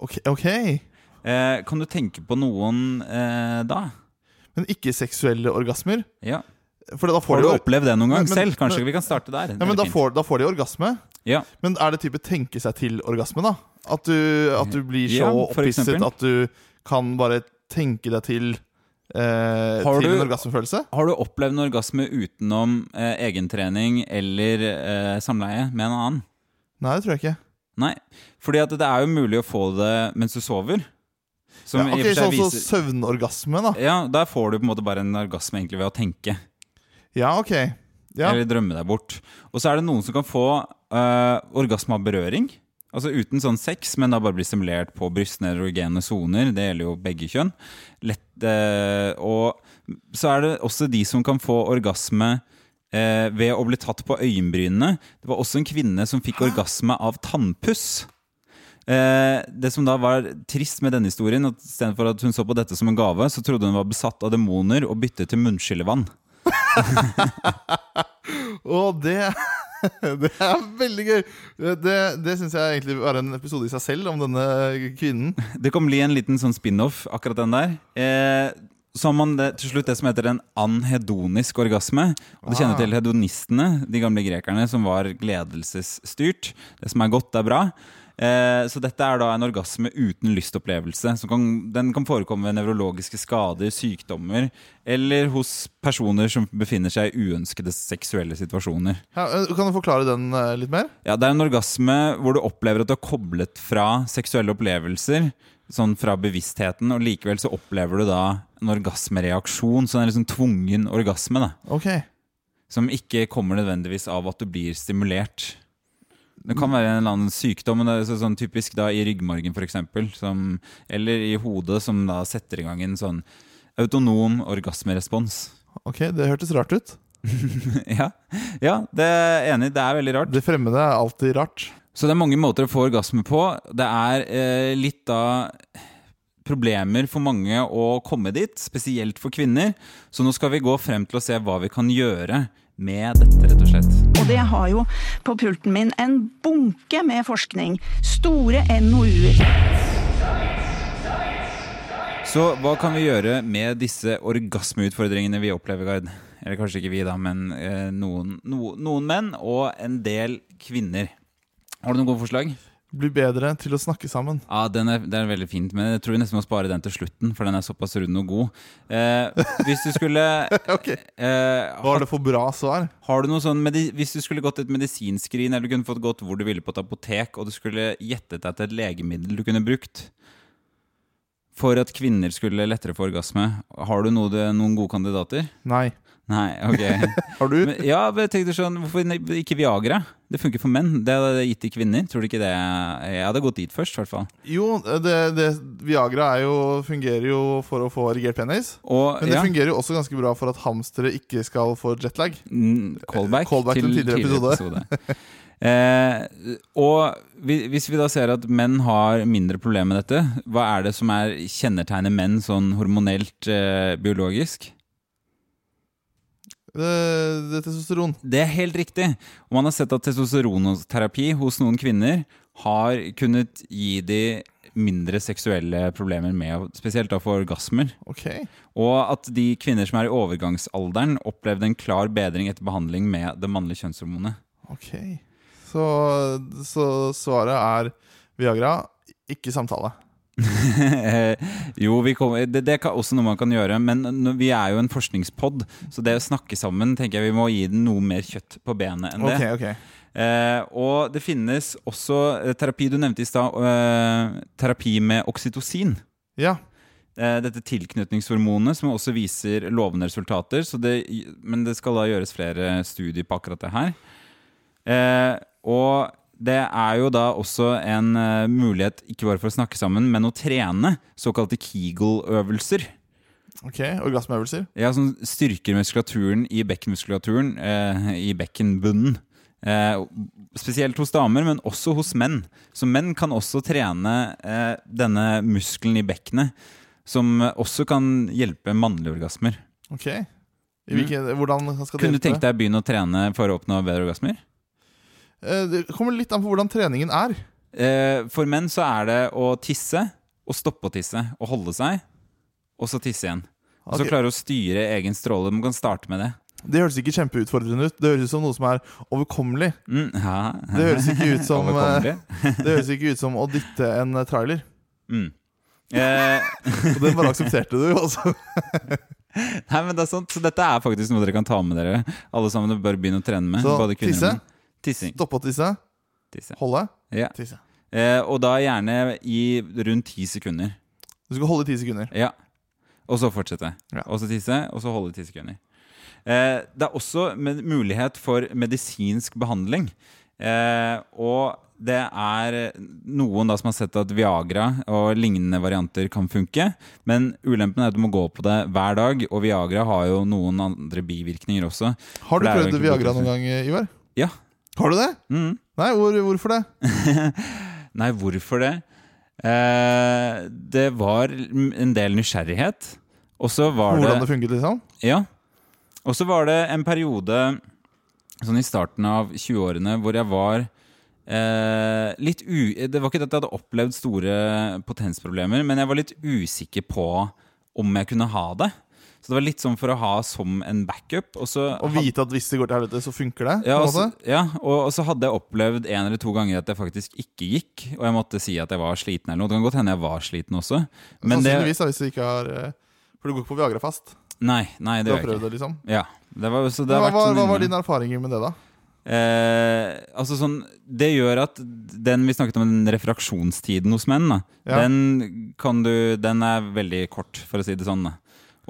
Ok, okay. Eh, kan du tenke på noen eh, da? Men ikke-seksuelle orgasmer. Ja. For da får Har du de, opplevd det noen gang Men- men- selv? Kanskje men- vi kan starte der? Ja, men da får, da får de orgasme. ja. Men er det type tenke seg til orgasme, da? At du, at du blir så Ja, opphisset at du kan bare tenke deg til eh, Til du- en orgasmefølelse? Har du opplevd en orgasme utenom eh, egentrening eller eh, samleie med en annen? Nei, det tror jeg ikke. Nei, fordi at det er jo mulig å få det mens du sover. Som Ja, ok, så, seg så viser søvnorgasme, da. Ja, der får du på en måte bare en orgasme egentlig ved å tenke. Ja, ok. Ja. Eller drømme deg bort. Og så er det noen som kan få eh, orgasme av berøring. Altså uten sånn sex, men da bare bli stimulert på brystene erogene soner. Det gjelder jo begge kjønn. Lett, eh, og så er det også de som kan få orgasme eh, ved å bli tatt på øyenbrynene. Det var også en kvinne som fikk orgasme av tannpuss. Eh, det som da var trist med denne historien, at istedenfor at hun så på dette som en gave, så trodde hun var besatt av demoner og byttet til munnskyllevann. <laughs> Og det <laughs> Det er veldig gøy! Det, det syns jeg egentlig var en episode i seg selv om denne kvinnen. Det kan bli en liten sånn spin-off, akkurat den der. Eh, så har man det, til slutt det som heter en anhedonisk orgasme. Og Du kjenner til hedonistene, de gamle grekerne, som var gledelsesstyrt. Det som er godt, er bra. Eh, så dette er da en orgasme uten lystopplevelse. Som kan, den kan forekomme ved nevrologiske skader, sykdommer, eller hos personer som befinner seg i uønskede seksuelle situasjoner. Ja, eh, kan du forklare den eh, litt mer? Ja, Det er en orgasme hvor du opplever at du er koblet fra seksuelle opplevelser, sånn fra bevisstheten, og likevel så opplever du da en orgasmereaksjon, så det er liksom tvungen orgasme, da. Okay. Som ikke kommer nødvendigvis av at du blir stimulert. Det kan være en eller annen sykdom, men det er sånn typisk da i ryggmargen eksempel, eller i hodet, som da setter i gang en sånn autonom orgasmerespons. Ok, Det hørtes rart ut. <laughs> ja, ja, det er enig, det er veldig rart. Det fremmede er alltid rart. Så det er mange måter å få orgasme på. Det er eh, litt da problemer for mange å komme dit, spesielt for kvinner. Så nå skal vi gå frem til å se hva vi kan gjøre med dette, rett og slett. Og det har jo på pulten min en bunke med forskning. Store NOU-er. Så hva kan vi gjøre med disse orgasmeutfordringene vi opplever, Gard? Eller kanskje ikke vi, da, men eh, noen, no, noen menn og en del kvinner. Har du noen gode forslag? Bli bedre til å snakke sammen. Ja, den er, den er veldig fint, men jeg tror vi nesten må spare den til slutten, for den er såpass rund og god. Eh, hvis du skulle <laughs> Ok. eh, Var det for bra svar? Har du noe sånn Hvis du skulle gått et medisinskrin, eller du kunne fått gått hvor du ville på et apotek, og du skulle gjettet deg til et legemiddel du kunne brukt for at kvinner skulle lettere få orgasme, har du noe, noen gode kandidater? Nei. Nei, ok. <laughs> Har du? Men, ja, men jeg tenkte sånn, Hvorfor ikke Viagra? Det funker for menn. Det hadde gitt til kvinner. Tror du ikke det? Jeg hadde gått dit først, i hvert fall. Jo, det, det, Viagra jo, fungerer jo for å få erigert penis. Og, Men det ja, fungerer jo også ganske bra for at hamstere ikke skal få jetlag. mm, callback, Callback til tidligere episode. <laughs> eh, og hvis vi da ser at menn har mindre problemer med dette, hva er det som er kjennetegner menn sånn hormonelt eh, biologisk? Det, er testosteron. Det er helt riktig. Og man har sett at testosteronterapi hos noen kvinner har kunnet gi de mindre seksuelle problemer med, spesielt da for orgasmer. Okay. Og at de kvinner som er i overgangsalderen, opplevde en klar bedring etter behandling med det mannlige kjønnshormonet. ok så, så svaret er Viagra, ikke samtale. <laughs> jo, vi kommer, det, det er også noe man kan gjøre, men vi er jo en forskningspod, så det å snakke sammen tenker jeg vi må gi den noe mer kjøtt på benet enn det. Ok, ok Eh, og det finnes også eh, terapi du nevnte i stad, eh, terapi med oksytocin. Ja. Eh, dette tilknytningshormonet som også viser lovende resultater. Så det, men det skal da gjøres flere studier på akkurat det her. Eh, og det er jo da også en uh, mulighet ikke bare for å snakke sammen, men å trene såkalte Kegel-øvelser. Ok, Orgasmeøvelser. Ja, som styrker muskulaturen i bekkenmuskulaturen, Uh, i bekkenbunnen. Uh, spesielt hos damer, men også hos menn. Så menn kan også trene eh, denne muskelen i bekkenet, som også kan hjelpe mannlige orgasmer. Ok. I mm. Hvordan skal det Mm. Kunne du tenke deg å begynne å trene for å oppnå bedre orgasmer? Eh, Det kommer litt an på hvordan treningen er. Eh, for menn så er det å tisse, og stoppe å tisse, og holde seg, og så tisse igjen. Og så okay. klare å styre egen stråle. Man kan starte med det. Det høres ikke kjempeutfordrende ut. Det høres ut som noe som er overkommelig. Mm, ja. Det høres som, <laughs> eh. Det høres ikke ut som å dytte en trailer. Mm. <laughs> Eh, Og den bare aksepterte du. Altså. <laughs> nei, men det er sant. Så dette er faktisk noe dere kan ta med dere. Alle sammen bør begynne å trene med. Så, tisse? Tissing. Stoppe å tisse. Tisse. Holde. Ja. Tisse. Eh, og da gjerne i rundt ti sekunder. Du skal holde i ti sekunder. Ja. Og så fortsette. Ja. Og så tisse, og så holde i ti sekunder. Eh, det er også med mulighet for medisinsk behandling. Eh, og det er noen da som har sett at Viagra og lignende varianter kan funke. Men ulempen er at du må gå på det hver dag, og Viagra har jo noen andre bivirkninger også. Har du prøvd Viagra noen gang, Ivar? Ja. Har du det? Mm. Nei, hvor, hvorfor det? <laughs> Nei, hvorfor det? Eh, det var en del nysgjerrighet. Og så var Hvordan det det funket, liksom? Ja. Og så var det en periode sånn i starten av 20-årene hvor jeg var eh, litt u... Det var ikke det at jeg hadde opplevd store potensproblemer, men jeg var litt usikker på om jeg kunne ha det. Så det var litt sånn for å ha som en backup. Og så og vite at hvis det går til helvete, så funker det? ja, og så, ja og, og så hadde jeg opplevd en eller to ganger at jeg faktisk ikke gikk. Og jeg måtte si at jeg var sliten eller noe. Det kan godt hende jeg var sliten også. Men det, Sannsynligvis, det, hvis du ikke har eh, For du går ikke på Viagra fast? nei, nei, Du det har gjør jeg prøvd ikke. det, liksom? Ja, det var, så det Men hva, sånn hva var dine erfaringer med det, da? Eh, altså sånn Det gjør at den vi snakket om, den refraksjonstiden hos menn, da, Ja. den, kan du, den er veldig kort, for å si det sånn. Da.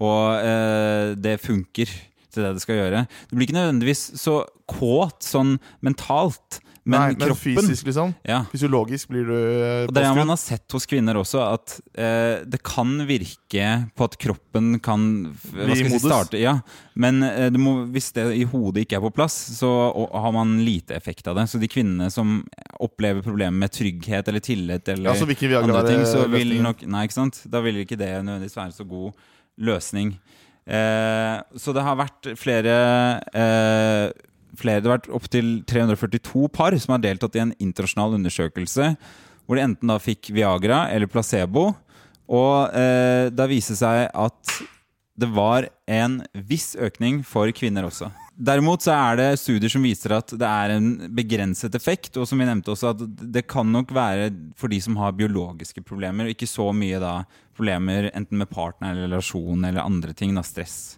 Og eh, det funker til det det skal gjøre. Du blir ikke nødvendigvis så kåt sånn mentalt, men Nei, men kroppen fysisk, liksom? ja. Fysiologisk blir du eh, Og det er man har sett hos kvinner også, at eh, det kan virke på at kroppen kan Bli si, starte. Ja, men eh, det må, hvis det i hodet ikke er på plass, så og, har man lite effekt av det. Så de kvinnene som opplever problemer med trygghet eller tillit eller Ja, andre ting, så vil nok Nei, ikke sant? Da vil ikke det nødvendigvis være så god løsning. Eh, så det har vært flere eh, flere, Det har vært opptil 342 par som har deltatt i en internasjonal undersøkelse hvor de enten da fikk Viagra eller placebo. Og eh, da viste det seg at det var en viss økning for kvinner også. Derimot så er det studier som viser at det er en begrenset effekt, og som vi nevnte også, at det kan nok være for de som har biologiske problemer, og ikke så mye da problemer enten med partner eller relasjon eller andre ting, da stress.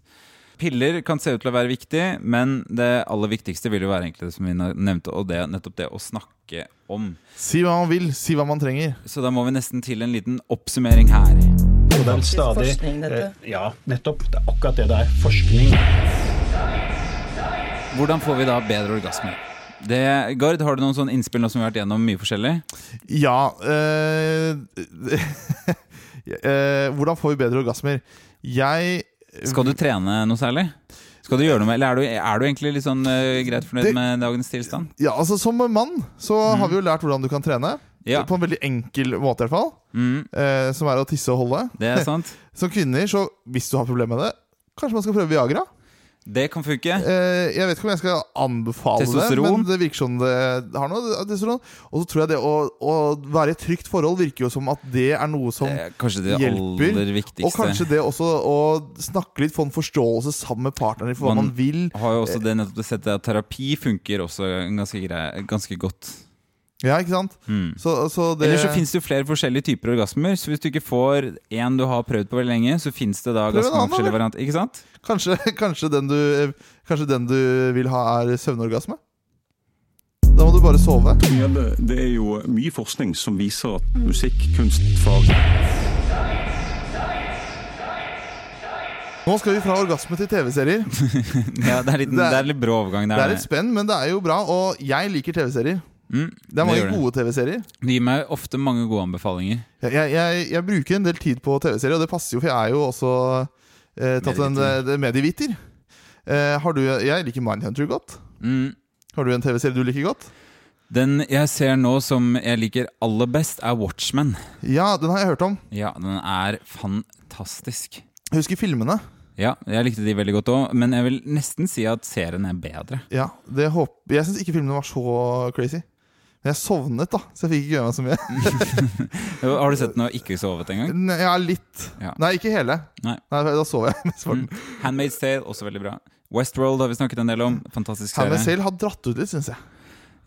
Piller kan se ut til å være viktig, men det aller viktigste vil jo være egentlig det som vi nevnte, og det nettopp det å snakke om. Si hva man vil, si hva man trenger. Så da må vi nesten til en liten oppsummering her. Er stadig forskning, dette. eh, Ja, nettopp. Det er akkurat det det er. Forskning. Hvordan får vi da bedre orgasmer? Det, Gard, har du noen sånne innspill nå som vi har vært gjennom mye forskjellig? Ja <laughs> øh, Hvordan får vi bedre orgasmer? Jeg Skal du trene noe særlig? Skal du gjøre noe med, Eller er du, er du egentlig litt sånn eh, greit fornøyd Det- med dagens tilstand? Ja, altså Som mann så har vi jo lært hvordan du kan trene. Mm. Ja. På en veldig enkel måte, i hvert fall. Mm, Eh, som er å tisse og holde. det er sant. <laughs> Som kvinner, så hvis du har problemer med det, kanskje man skal prøve Viagra. Det kan funke. Eh, jeg vet ikke om jeg skal anbefale det, men det virker som det har noe testosteron. Og så tror jeg det å, å være i et trygt forhold virker jo som at det er noe som kanskje det hjelper. Og kanskje det også å snakke litt, få en forståelse sammen med partneren for hva Man- man vil. har jo også det nettopp det settet at terapi funker også ganske, grei, ganske godt. Ja, ikke sant? Mm. Så, så det Eller så finnes det jo flere forskjellige typer orgasmer. Så hvis du ikke får én du har prøvd på veldig lenge, så finnes det da ganske mange forskjellige varianter. Ikke sant? kanskje, kanskje, den du, kanskje den du vil ha, er søvnorgasme? Da må du bare sove. Det er jo mye forskning som viser at musikk, kunst, fag Nå skal vi fra orgasme til TV-serier. <laughs> Ja, det er, litt, Det det er- litt brå overgang Det er litt spenn, men det er jo bra. Og jeg liker TV-serier. Mm, Det er mange det. gode TV-serier. De gir meg ofte mange gode anbefalinger. Jeg, jeg, jeg, bruker en del tid på TV-serier, og det passer jo, for jeg er jo også eh, tatt en Medieviter. eh, medieviter. Eh, du, jeg liker Mindhunter godt. Mm. Har du en TV-serie du liker godt? Den jeg ser nå som jeg liker aller best, er Watchmen. Ja, den har jeg hørt om. Ja, den er fantastisk. Jeg husker filmene. Ja, jeg likte de veldig godt òg, men jeg vil nesten si at serien er bedre. Ja, det håp, Jeg syns ikke filmene var så crazy. Men jeg sovnet, da, så jeg fikk ikke gjøre meg så mye. <laughs> Har du sett den og ikke sovet engang? Ja, litt. Ja. Nei, ikke hele. Nei. Nei, Da sov jeg. <laughs> Mm. Handmaid's Tale, også veldig bra. Westworld har vi snakket en del om. Fantastisk serie. Handmaid's Tale har dratt ut litt, syns jeg.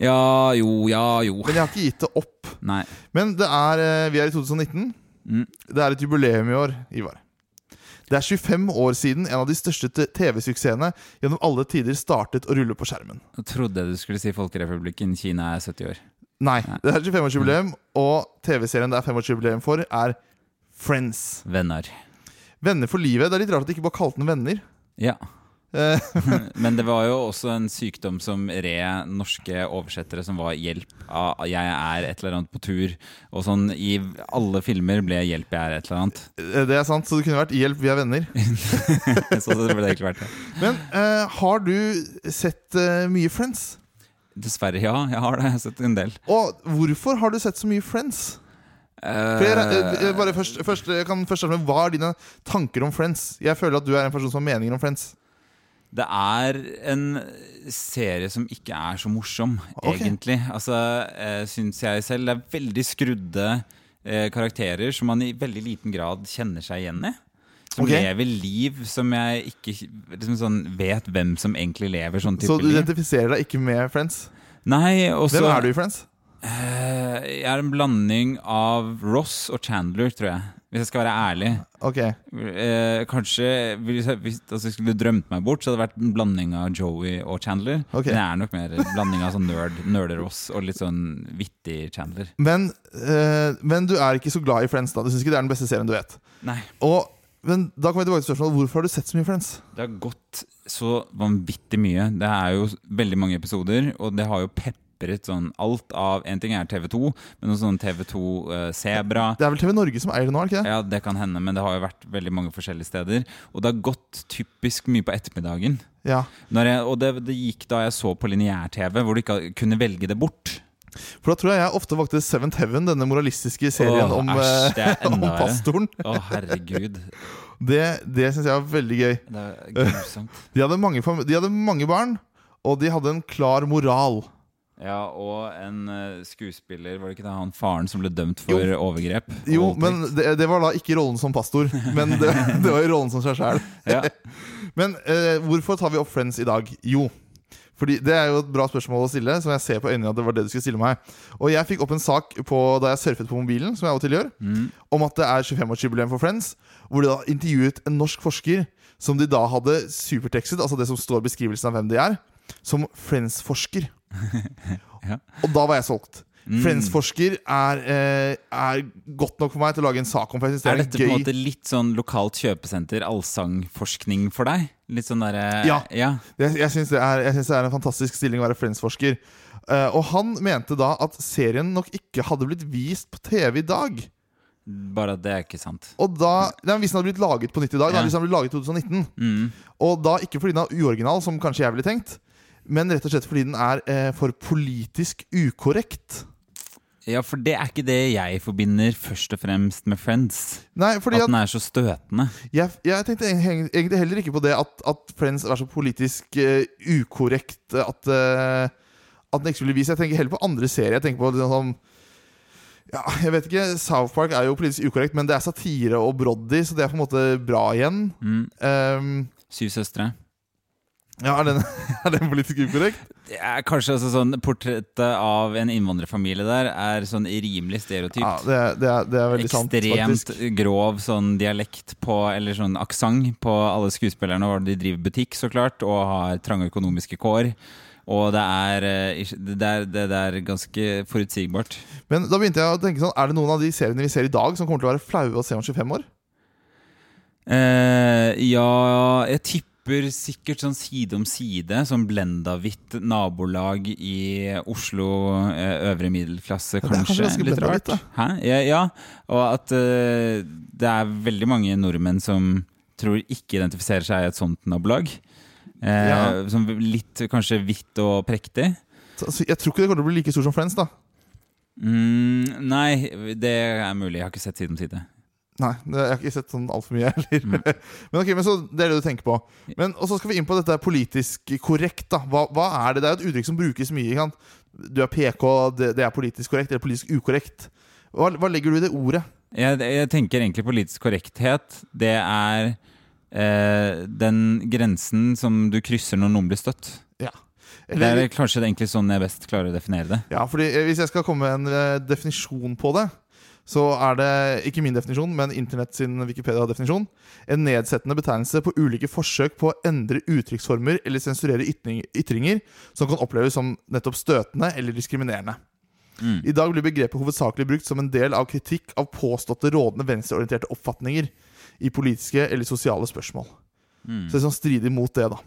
Ja, jo, ja, jo. Men jeg har ikke gitt det opp. Nei. Men det er, eh, vi er i 2019. Mm. Det er et jubileum i år, Ivar. Det er 25 år siden en av de største TV-suksessene gjennom alle tider startet å rulle på skjermen. Jeg trodde du skulle si Folkerepublikken Kina er 70 år. Nei, det er 25-årsjubileum, og TV-serien det er 25-årsjubileum for, er Friends. Venner. Venner for livet. Det er litt rart at de ikke bare kalte den Venner. Ja. Eh, Men det var jo også en sykdom som red norske oversettere som var 'hjelp av 'jeg er et eller annet på tur'. Og sånn i alle filmer ble 'hjelp, jeg er et eller annet'. det er sant, så det kunne vært 'Hjelp, vi er venner'. <laughs> Så det ble egentlig vært det. Men uh, har du sett uh, mye Friends? Dessverre, ja. Jeg har det. Jeg har sett en del. Og hvorfor har du sett så mye Friends? Jeg, eh, eh, bare først, først, jeg kan først Hva er dine tanker om Friends? Jeg føler at du er en person som har meninger om Friends. Det er en serie som ikke er så morsom, okay. egentlig. Altså, eh, syns jeg selv. Det er veldig skrudde eh, karakterer som man i veldig liten grad kjenner seg igjen i. Som okay. lever liv som jeg ikke liksom sånn, vet hvem som egentlig lever sånn type Så du identifiserer deg ikke med Friends? Nei, også, Hvem er du i Friends? Eh, Jeg er en blanding av Ross og Chandler, tror jeg. Hvis jeg skal være ærlig. Ok, Eh, kanskje Hvis jeg, hvis, altså, jeg skulle drømt meg bort, så hadde det vært en blanding av Joey og Chandler. Okay. Men jeg er nok mer en blanding av sånn nerd, nerder-Ross og litt sånn vittig Chandler. men, eh, men du er ikke så glad i Friends, da? Du syns ikke det er den beste serien du vet? Nei. Og, men da kommer jeg tilbake til spørsmålet Hvorfor har du sett så mye Friends? Det har gått så vanvittig mye. Det er jo veldig mange episoder, og det har jo pepret sånn alt av En ting er TV2, men noe sånn TV2 eh, Sebra. Det er vel TV Norge som eier det nå? er det ikke det? Ja, det kan hende, men det har jo vært veldig mange forskjellige steder. Og det har gått typisk mye på ettermiddagen. Ja. Når jeg, og det, det gikk da jeg så på lineær-TV, hvor du ikke kunne velge det bort. For da tror jeg jeg ofte valgte Seventh Heaven, denne moralistiske serien Åh, om, æsj, eh, <laughs> om pastoren. Å, herregud. Det, det syns jeg var veldig gøy. Det er grusomt. <laughs> De hadde, mange, de hadde mange barn, og de hadde en klar moral. Ja, og en eh, skuespiller, var det ikke det han faren som ble dømt for Jo. overgrep? Jo, men det, det var da ikke rollen som pastor, men det, <laughs> det var rollen som seg sjæl. ja. <laughs> Men eh, hvorfor tar vi opp Friends i dag? Jo, fordi det er jo et bra spørsmål å stille, som jeg ser på øynene at det var det du skulle stille meg. Og jeg fikk opp en sak på, da jeg surfet på mobilen, som jeg av og til gjør, Mm. om at det er 25-årsjubileum for Friends, hvor de da intervjuet en norsk forsker som de da hadde supertekstet, altså det som står i beskrivelsen av hvem de er, som Friends-forsker. <laughs> Ja. Og da var jeg solgt. Mm. Friends-forsker er, eh, er godt nok for meg til å lage en sak om. Det Er er, dette på en måte litt sånn lokalt kjøpesenter, allsangforskning for deg? Litt sånn der, Ja. ja. Jeg, jeg syns det, det er en fantastisk stilling å være Friends-forsker. Eh, og han mente da at serien nok ikke hadde blitt vist på TV i dag. Bare at det er ikke sant. Og da, nei, Hvis den hadde blitt laget på nytt i dag, da, Ja. hvis den hadde blitt laget i 2019 Mm. Og da ikke fordi den er uoriginal, som kanskje jeg ville tenkt, men rett og slett fordi den er eh, for politisk ukorrekt. Ja, for det er ikke det jeg forbinder først og fremst med Friends. Nei, At at den er så støtende. jeg, jeg tenkte egentlig heller ikke på det at, at Friends er så politisk uh, ukorrekt at, uh, at den ikke skulle vise. Jeg tenker heller på andre serier. Jeg tenker på liksom som ja, jeg vet ikke, South Park er jo politisk ukorrekt, men det er satire og Broddy, så det er på en måte bra igjen. Mm. Um, Syv søstre. Ja, er den, <laughs> er den politisk ukorrekt? Det er kanskje altså sånn Portrettet av en innvandrerfamilie der er sånn rimelig stereotypt. Ja, det, er- det, er, det er veldig sant, Ekstremt grov sånn dialekt på Eller sånn aksent på alle skuespillerne. Og de driver butikk, så klart, og har trange økonomiske kår. Og det er, eh, det er, det er ganske forutsigbart. Men da begynte jeg å tenke sånn Er det noen av de seriene vi ser i dag, som kommer til å være flaue å se om 25 år? Eh, ja, jeg tipper sikkert sånn side om side, som blenda-hvitt nabolag i Oslo eh, øvre middelklasse, Ja, kanskje kanskje. Litt rart. Ja, ja, og at uh, det er veldig mange nordmenn som tror ikke identifiserer seg i et sånt nabolag. Uh, Ja. Som litt kanskje hvitt og prektig. Så, jeg tror ikke det kommer til å bli like stor som Friends. da Mm, nei, det er mulig. Jeg har ikke sett side om side. Nei, det, jeg har ikke sett sånn altfor mye <laughs> heller. men ok, men så det er det du tenker på. Men, og så skal vi inn på dette politisk korrekt. da hva, hva er det? Det er jo et uttrykk som brukes mye. Kan? Du er PK, det, det er politisk korrekt. Det er politisk ukorrekt. Hva, hva legger du i det ordet? Jeg, jeg tenker egentlig politisk korrekthet. Det er eh, den grensen som du krysser når noen blir støtt. Ja. Det er kanskje det egentlig sånn jeg best klarer å definere det. Ja, fordi eh, Hvis jeg skal komme med en eh, definisjon på det, så er det ikke min definisjon, men Internett sin Wikipedia-definisjon. En nedsettende betegnelse på ulike forsøk på å endre uttrykksformer eller sensurere ytringer som kan oppleves som nettopp støtende eller diskriminerende. I dag blir begrepet hovedsakelig brukt som en del av kritikk av påståtte rådende venstreorienterte oppfatninger i politiske eller sosiale spørsmål. Så det sånn stridig mot det, da.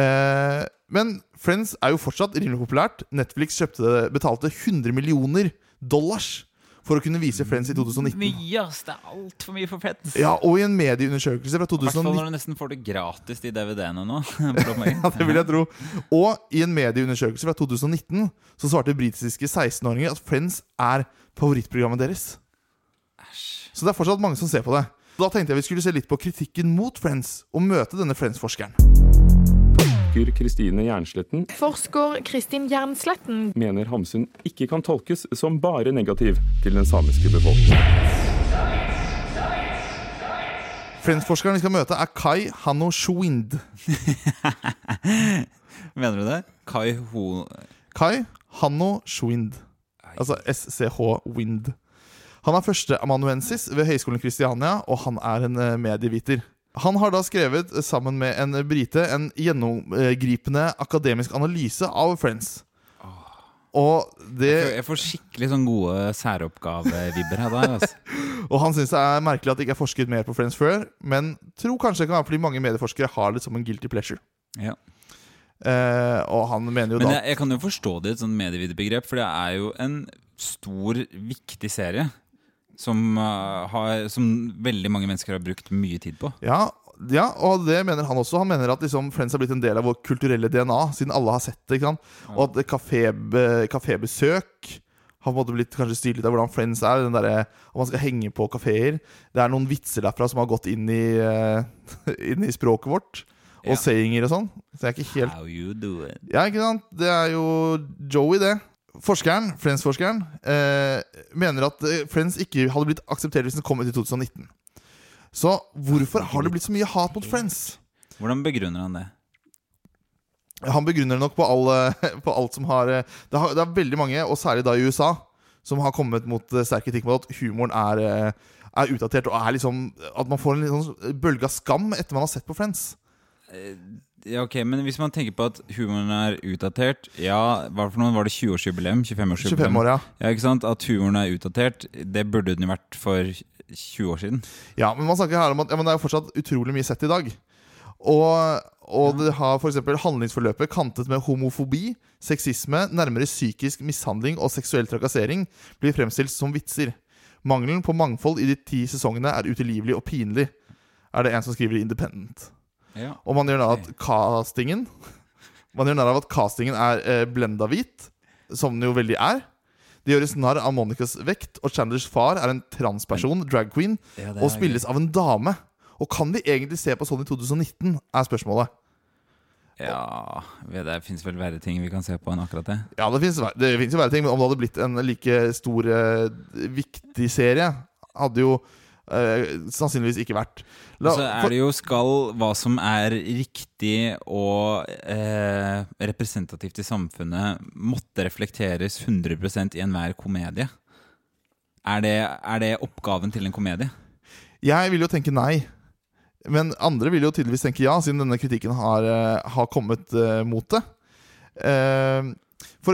Eh, men Friends er jo fortsatt rimelig populært. Netflix kjøpte det, betalte 100 millioner dollars for å kunne vise Friends i 2019. Mye, ass! Det er altfor mye for Friends. Ja, Og i en medieundersøkelse fra I hvert fall når du nesten får det gratis de DVD-ene nå. <laughs> <laughs> ja, det vil jeg tro. Og i en medieundersøkelse fra 2019 så svarte britiske 16-åringer at Friends er favorittprogrammet deres. Så det er fortsatt mange som ser på det. Da tenkte jeg vi skulle se litt på kritikken mot Friends, og møte denne Friends-forskeren. Forsker Kristine Jernsletten Forsker Kristin Jernsletten mener Hamsun ikke kan tolkes som bare negativ til den samiske befolkningen. Friends-forskeren vi skal møte, er Kai Hanno Schwind. <laughs> Mener du det? Kai Ho... Kai Hanno Schwind. Altså SCH Wind. Han er førsteamanuensis ved Høgskolen Kristiania, og han er en eh, medieviter. Han har da skrevet, eh, sammen med en brite, en gjennomgripende akademisk analyse av Friends. Og det Jeg får skikkelig sånn gode særoppgavevibber her da. Altså. <laughs> Og han syns det er merkelig at det ikke er forsket mer på Friends før, men tror kanskje det kan være fordi mange medieforskere har det som en guilty pleasure. Ja. Eh, og han mener jo Men da jeg, jeg kan jo forstå det i et sånn medievidebegrep, for det er jo en stor, viktig serie. Som, uh, har, som veldig mange mennesker har brukt mye tid på. ja, ja, og det mener han også. Han mener at liksom Friends har blitt en del av vår kulturelle DNA, siden alle har sett det. Og at kafébesøk har på en måte blitt kanskje styrt litt av hvordan Friends er. Den der, om man skal henge på kafeer. Det er noen vitser derfra som har gått inn i, uh, <laughs> inn i språket vårt. Og Ja. sayinger og sånn. Så jeg er ikke helt How you do it. Ja, ikke sant? Det er jo Joey, det. Forskeren, Friends-forskeren, eh, mener at eh, Friends ikke hadde blitt akseptert hvis den kom ut i 2019. Så hvorfor har det blitt så mye hat mot Friends? Hvordan begrunner han det? Han begrunner det nok på, all, eh, <laughs> på alt som har eh, det, har det er veldig mange, og særlig da i USA, som har kommet mot eh, sterk kritikk mot at humoren er, er utdatert. Og er liksom At man får en sånn bølge av skam etter man har sett på Friends. Ja, ok, Men hvis man tenker på at humoren er utdatert Ja, hva for noen var det 20-årsjubileum? 25-årsjubileum? 25 år, ja. ja. ikke sant? At humoren er utdatert, det burde den jo vært for 20 år siden. Ja, men man snakker her om at ja, men det er jo fortsatt utrolig mye sett i dag. Og, og det har f.eks. handlingsforløpet kantet med homofobi, sexisme, nærmere psykisk mishandling og seksuell trakassering blir fremstilt som vitser. Mangelen på mangfold i de ti sesongene er utilgivelig og pinlig, er det en som skriver i Independent. Ja. Og man gjør narr av at castingen Man gjør narr av at castingen er eh, blenda hvit, som den jo veldig er. Det gjøres narr av Monicas vekt, og Chandlers far er en transperson, drag queen, Ja, og spilles spilles av en dame. Og kan vi egentlig se på sånn i 2019, er spørsmålet. Ja Det fins vel verre ting vi kan se på enn akkurat det. Ja, det fins det finnes jo verre ting, men om det hadde blitt en like stor, eh, viktig serie, hadde jo eh, sannsynligvis ikke vært. La- Så er det jo skal hva som er riktig og uh, representativt i samfunnet, måtte reflekteres 100% i enhver komedie. Er det, er det oppgaven til en komedie? Jeg vil jo tenke nei. Men andre vil jo tydeligvis tenke ja, siden denne kritikken har, eh, har kommet mot det. Uh,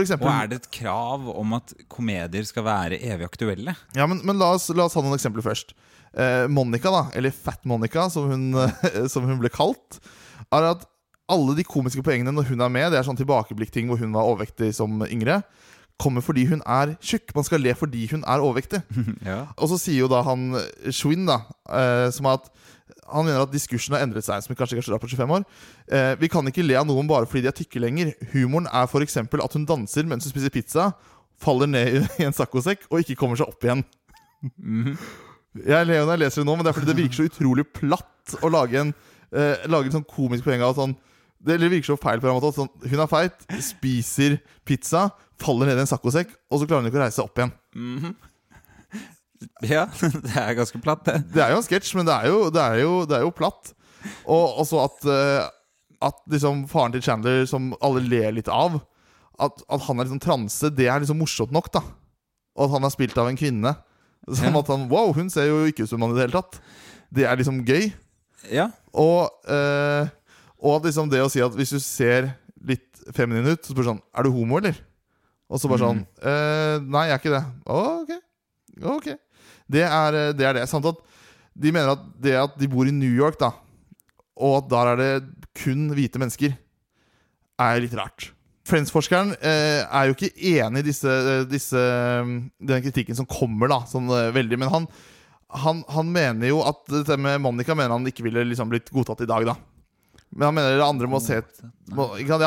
eksempel Og er det et krav om at komedier skal være evig aktuelle? Ja, men, men la, oss, la oss ha noen eksempler først. Eh, Monica, da, eller Fat Monica, som hun, <laughs> som hun ble kalt, er at alle de komiske poengene når hun er med, det er sånn tilbakeblikk-ting hvor hun var overvektig som yngre, kommer fordi hun er tjukk. Man skal le fordi hun er overvektig. <laughs> Ja. Og så sier jo da han Schwinn, da, eh, som at han mener at diskursen har endret seg, som kanskje kanskje på 25 år. Eh, vi kan ikke le av noen bare fordi de er tykke lenger. Humoren er f.eks. at hun danser mens hun spiser pizza, faller ned i en saccosekk og ikke kommer seg opp igjen. Jeg ler når jeg leser det nå, men det er fordi det virker så utrolig platt å lage en, eh, lage en sånn komisk poeng av sånn Det virker så feil på en måte. Sånn, hun er feit, spiser pizza, faller ned i en saccosekk, og så klarer hun ikke å reise seg opp igjen. <laughs> Ja, <laughs> det er ganske platt, det. Det er jo en sketsj, men det er jo, det er jo, det er jo platt. Og også at, eh, at liksom faren til Chandler, som alle ler litt av, at, at han er liksom transe, det er liksom morsomt nok, da. Og at han er spilt av en kvinne. Som Ja. at han Wow, hun ser jo ikke ut som mann i det hele tatt. Det er liksom gøy. Ja. Og, eh, og at liksom det å si at hvis du ser litt feminin ut, så spør du sånn Er du homo, eller? Og så bare sånn eh, Nei, jeg er ikke det. Ok. Ok. Det er eh, det. er det. Samt at de mener at det at de bor i New York, da, og at der er det kun hvite mennesker, er litt rart. Friends-forskeren eh, er jo ikke enig i disse, eh, disse, eh, den kritikken som kommer, da, sånn eh, veldig. Men han, han, han mener jo at dette med Monica mener han ikke ville liksom blitt godtatt i dag, da. Men han mener det andre må se må, er ikke,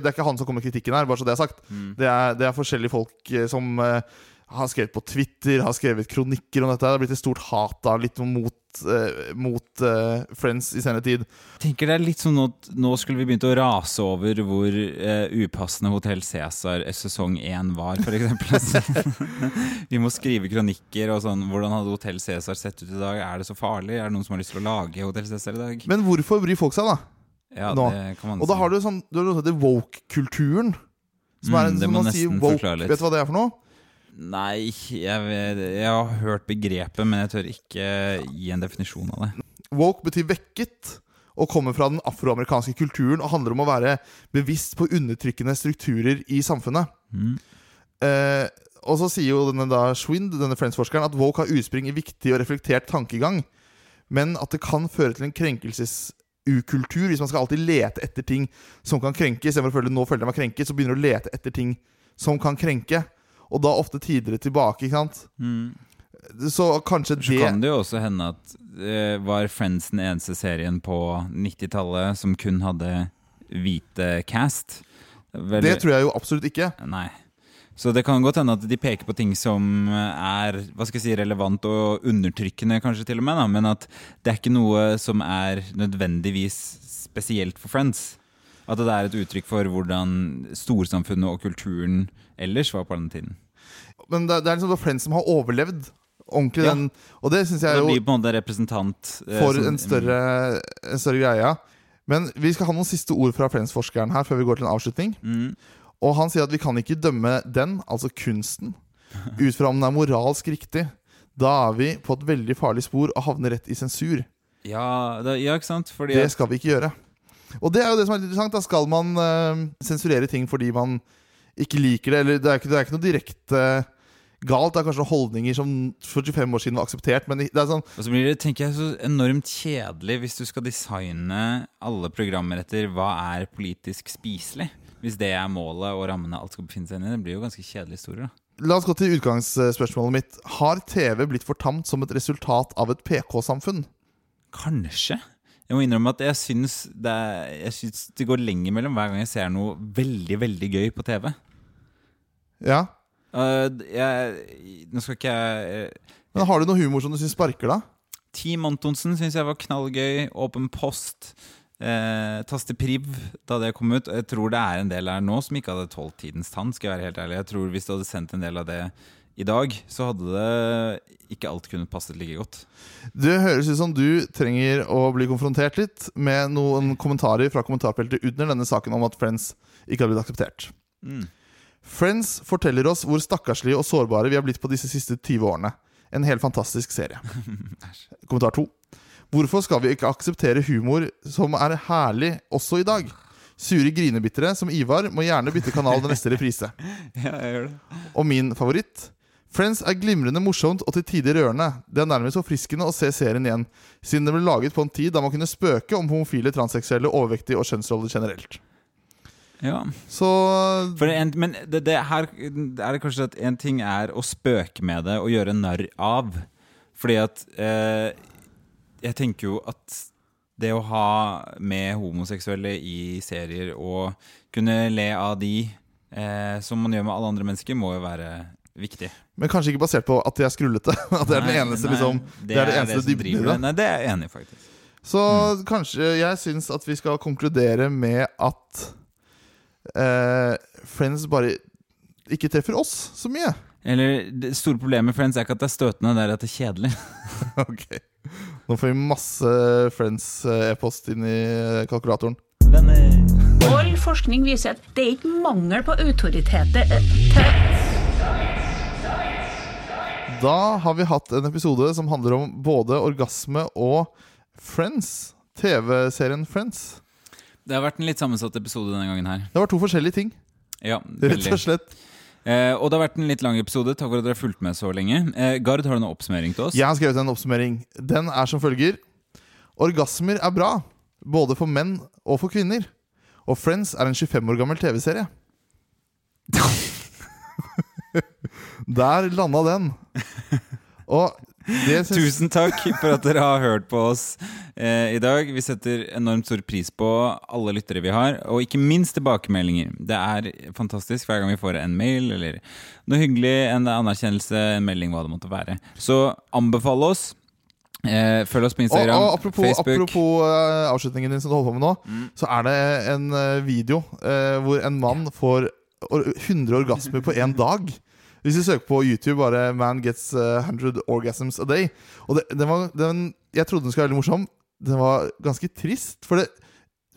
Det er ikke han som kommer med kritikken her, bare så det er sagt. Det, er, det er forskjellige folk eh, som eh, har skrevet på Twitter, har skrevet kronikker om dette. Det har blitt et stort hat da, litt mot, eh, mot eh, Friends i senere tid. tenker det er litt som nå, nå skulle vi begynt å rase over hvor eh, upassende Hotell Cæsar sesong 1 var, f.eks. <laughs> <laughs> vi må skrive kronikker og sånn. Hvordan hadde Hotell Cæsar sett ut i dag? Er det så farlig? Er det noen som har lyst til å lage Hotell Cæsar i dag? Men hvorfor bryr folk seg, da? Ja, nå? det kan man Og da har du sånn Du har noe som heter woke-kulturen. Som er en, Mm, det som man sier woke, forklare litt. Vet du hva det er for noe? Nei, jeg, jeg har hørt begrepet, men jeg tør ikke gi en definisjon av det. Woke betyr vekket og kommer fra den afroamerikanske kulturen og handler om å være bevisst på undertrykkende strukturer i samfunnet. Eh, og så sier jo denne da Schwind, denne Friends-forskeren, at woke har utspring i viktig og reflektert tankegang, men at det kan føre til en krenkelsesukultur hvis man skal alltid lete etter ting som kan krenke. Istedenfor å føle nå føler jeg meg krenket, så begynner du å lete etter ting som kan krenke. Og da ofte tidligere tilbake, ikke sant? Så kanskje Så det kan det jo også hende at eh, var Friends den eneste serien på 90-tallet som kun hadde hvite cast. Vel- Det tror jeg jo absolutt ikke. Nei. Så det kan godt hende at de peker på ting som er hva skal jeg si, relevant og undertrykkende, kanskje til og med, da, men at det er ikke noe som er nødvendigvis spesielt for Friends. At det er et uttrykk for hvordan storsamfunnet og kulturen ellers var på den tiden. Men det, det er liksom flere som har overlevd ordentlig Ja. den. Og det syns jeg er jo blir på en måte representant eh, for en større, en større greie. Men vi skal ha noen siste ord fra Friends-forskeren her før vi går til en avslutning. Mm. Og han sier at vi kan ikke dømme den, altså kunsten, <laughs> ut fra om den er moralsk riktig. Da er vi på et veldig farlig spor og havner rett i sensur. Ja, det, ja, ikke sant? Fordi Det skal vi ikke gjøre. Og det er jo det som er litt interessant. Da skal man eh, sensurere ting fordi man ikke liker det. Eller det er ikke, det er ikke noe direkte galt. Det er kanskje holdninger som for 25 år siden var akseptert. Men det er sånn Og så blir det tenker jeg, så enormt kjedelig hvis du skal designe alle programmer etter hva er politisk spiselig. Hvis det er målet og rammene alt skal befinne seg inni. Det blir jo ganske kjedelige historier. da La oss gå til utgangsspørsmålet mitt. Har TV blitt fortamt som et resultat av et PK-samfunn? Kanskje. Jeg må innrømme at jeg syns det, det går lenger mellom hver gang jeg ser noe veldig, veldig gøy på TV. Ja. Uh, jeg, nå skal ikke jeg uh, Men har du noe humor som du syns sparker, da? Team Antonsen syns jeg var knallgøy. Åpen post. Eh, Taste Priv da det kom ut. Jeg tror det er en del her nå som ikke hadde tålt tidens tann. Skal jeg være helt ærlig Jeg tror Hvis du hadde sendt en del av det i dag, så hadde det ikke alt kunnet passet like godt. Det høres ut som du trenger å bli konfrontert litt med noen kommentarer fra kommentarfeltet under denne saken om at Friends ikke har blitt akseptert. Mm. Friends forteller oss hvor stakkarslige og sårbare vi har blitt på disse siste 20 årene. En helt fantastisk serie. <laughs> Kommentar to. Hvorfor skal vi ikke akseptere humor som er herlig også i dag? Sure grinebittere som Ivar må gjerne bytte kanal ved neste reprise. <laughs> Ja, jeg gjør det. Og min favoritt Friends er glimrende morsomt og til tider rørende. Det er nærmest forfriskende å se serien igjen, siden den ble laget på en tid da man kunne spøke om homofile, transseksuelle, overvektige og kjønnsroller generelt. Ja. Så For en, men det, det her er det kanskje at en ting er å spøke med det og gjøre narr av. Fordi at eh, Jeg tenker jo at det å ha med homoseksuelle i serier og kunne le av de, eh, som man gjør med alle andre mennesker, må jo være viktig. Men kanskje ikke basert på at de er skrullete. <laughs> At det er den eneste nei, liksom Det er det eneste det dybden i det. Nei, det er jeg enig i, faktisk. Så kanskje jeg syns at vi skal konkludere med at eh, Friends bare ikke treffer oss så mye. Eller Det store problemet med Friends er ikke at det er støtende, det er at det er kjedelig. <laughs> ok Nå får vi masse Friends-e-post inn i kalkulatoren. All forskning viser at det er ikke mangel på autoriteter eh, til Da har vi hatt en episode som handler om både orgasme og Friends. TV-serien Friends. Det har vært en litt sammensatt episode denne gangen her. Det var to forskjellige ting. Ja, veldig. <laughs> Rett og slett. Eh, og det har vært en litt lang episode. Takk for at dere har fulgt med så lenge. Eh, Gard, har du noen oppsummering til oss? Jeg har skrevet en oppsummering. Den er som følger. Orgasmer er bra, både for menn og for kvinner. Og Friends er en 25 år gammel TV-serie. <laughs> Der landa den. Og det syns Tusen takk for at dere har hørt på oss eh, i dag. Vi setter enormt stor pris på alle lyttere vi har, og ikke minst tilbakemeldinger. Det er fantastisk hver gang vi får en mail eller noe hyggelig, en anerkjennelse, en melding, hva det måtte være. Så anbefale oss. Eh, følg oss på og, Instagram, og apropos, Facebook. apropos uh, avslutningen din som du holder på med nå, så er det en uh, video uh, hvor en mann får 100 orgasmer på én dag. Hvis du søker på YouTube bare 'Man gets eh, 100 orgasms a day' Og det, den var, den, Jeg trodde den skulle være veldig morsom. Den var ganske trist, for det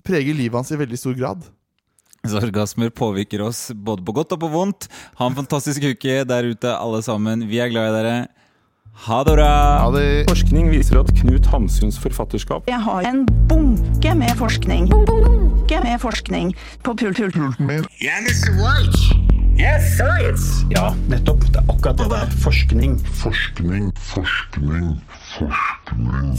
preger livet hans i veldig stor grad. Så orgasmer påvirker oss både på godt og på vondt. Ha en fantastisk uke der ute, alle sammen. Vi er glad i dere. Ha det bra! Ha det. Forskning viser at Knut Hamsuns forfatterskap Jeg har en bunke med forskning. Bunke med forskning på pult pulten Yes, science. Ja, nettopp. Det er akkurat det der. Forskning. Forskning, forskning, forskning.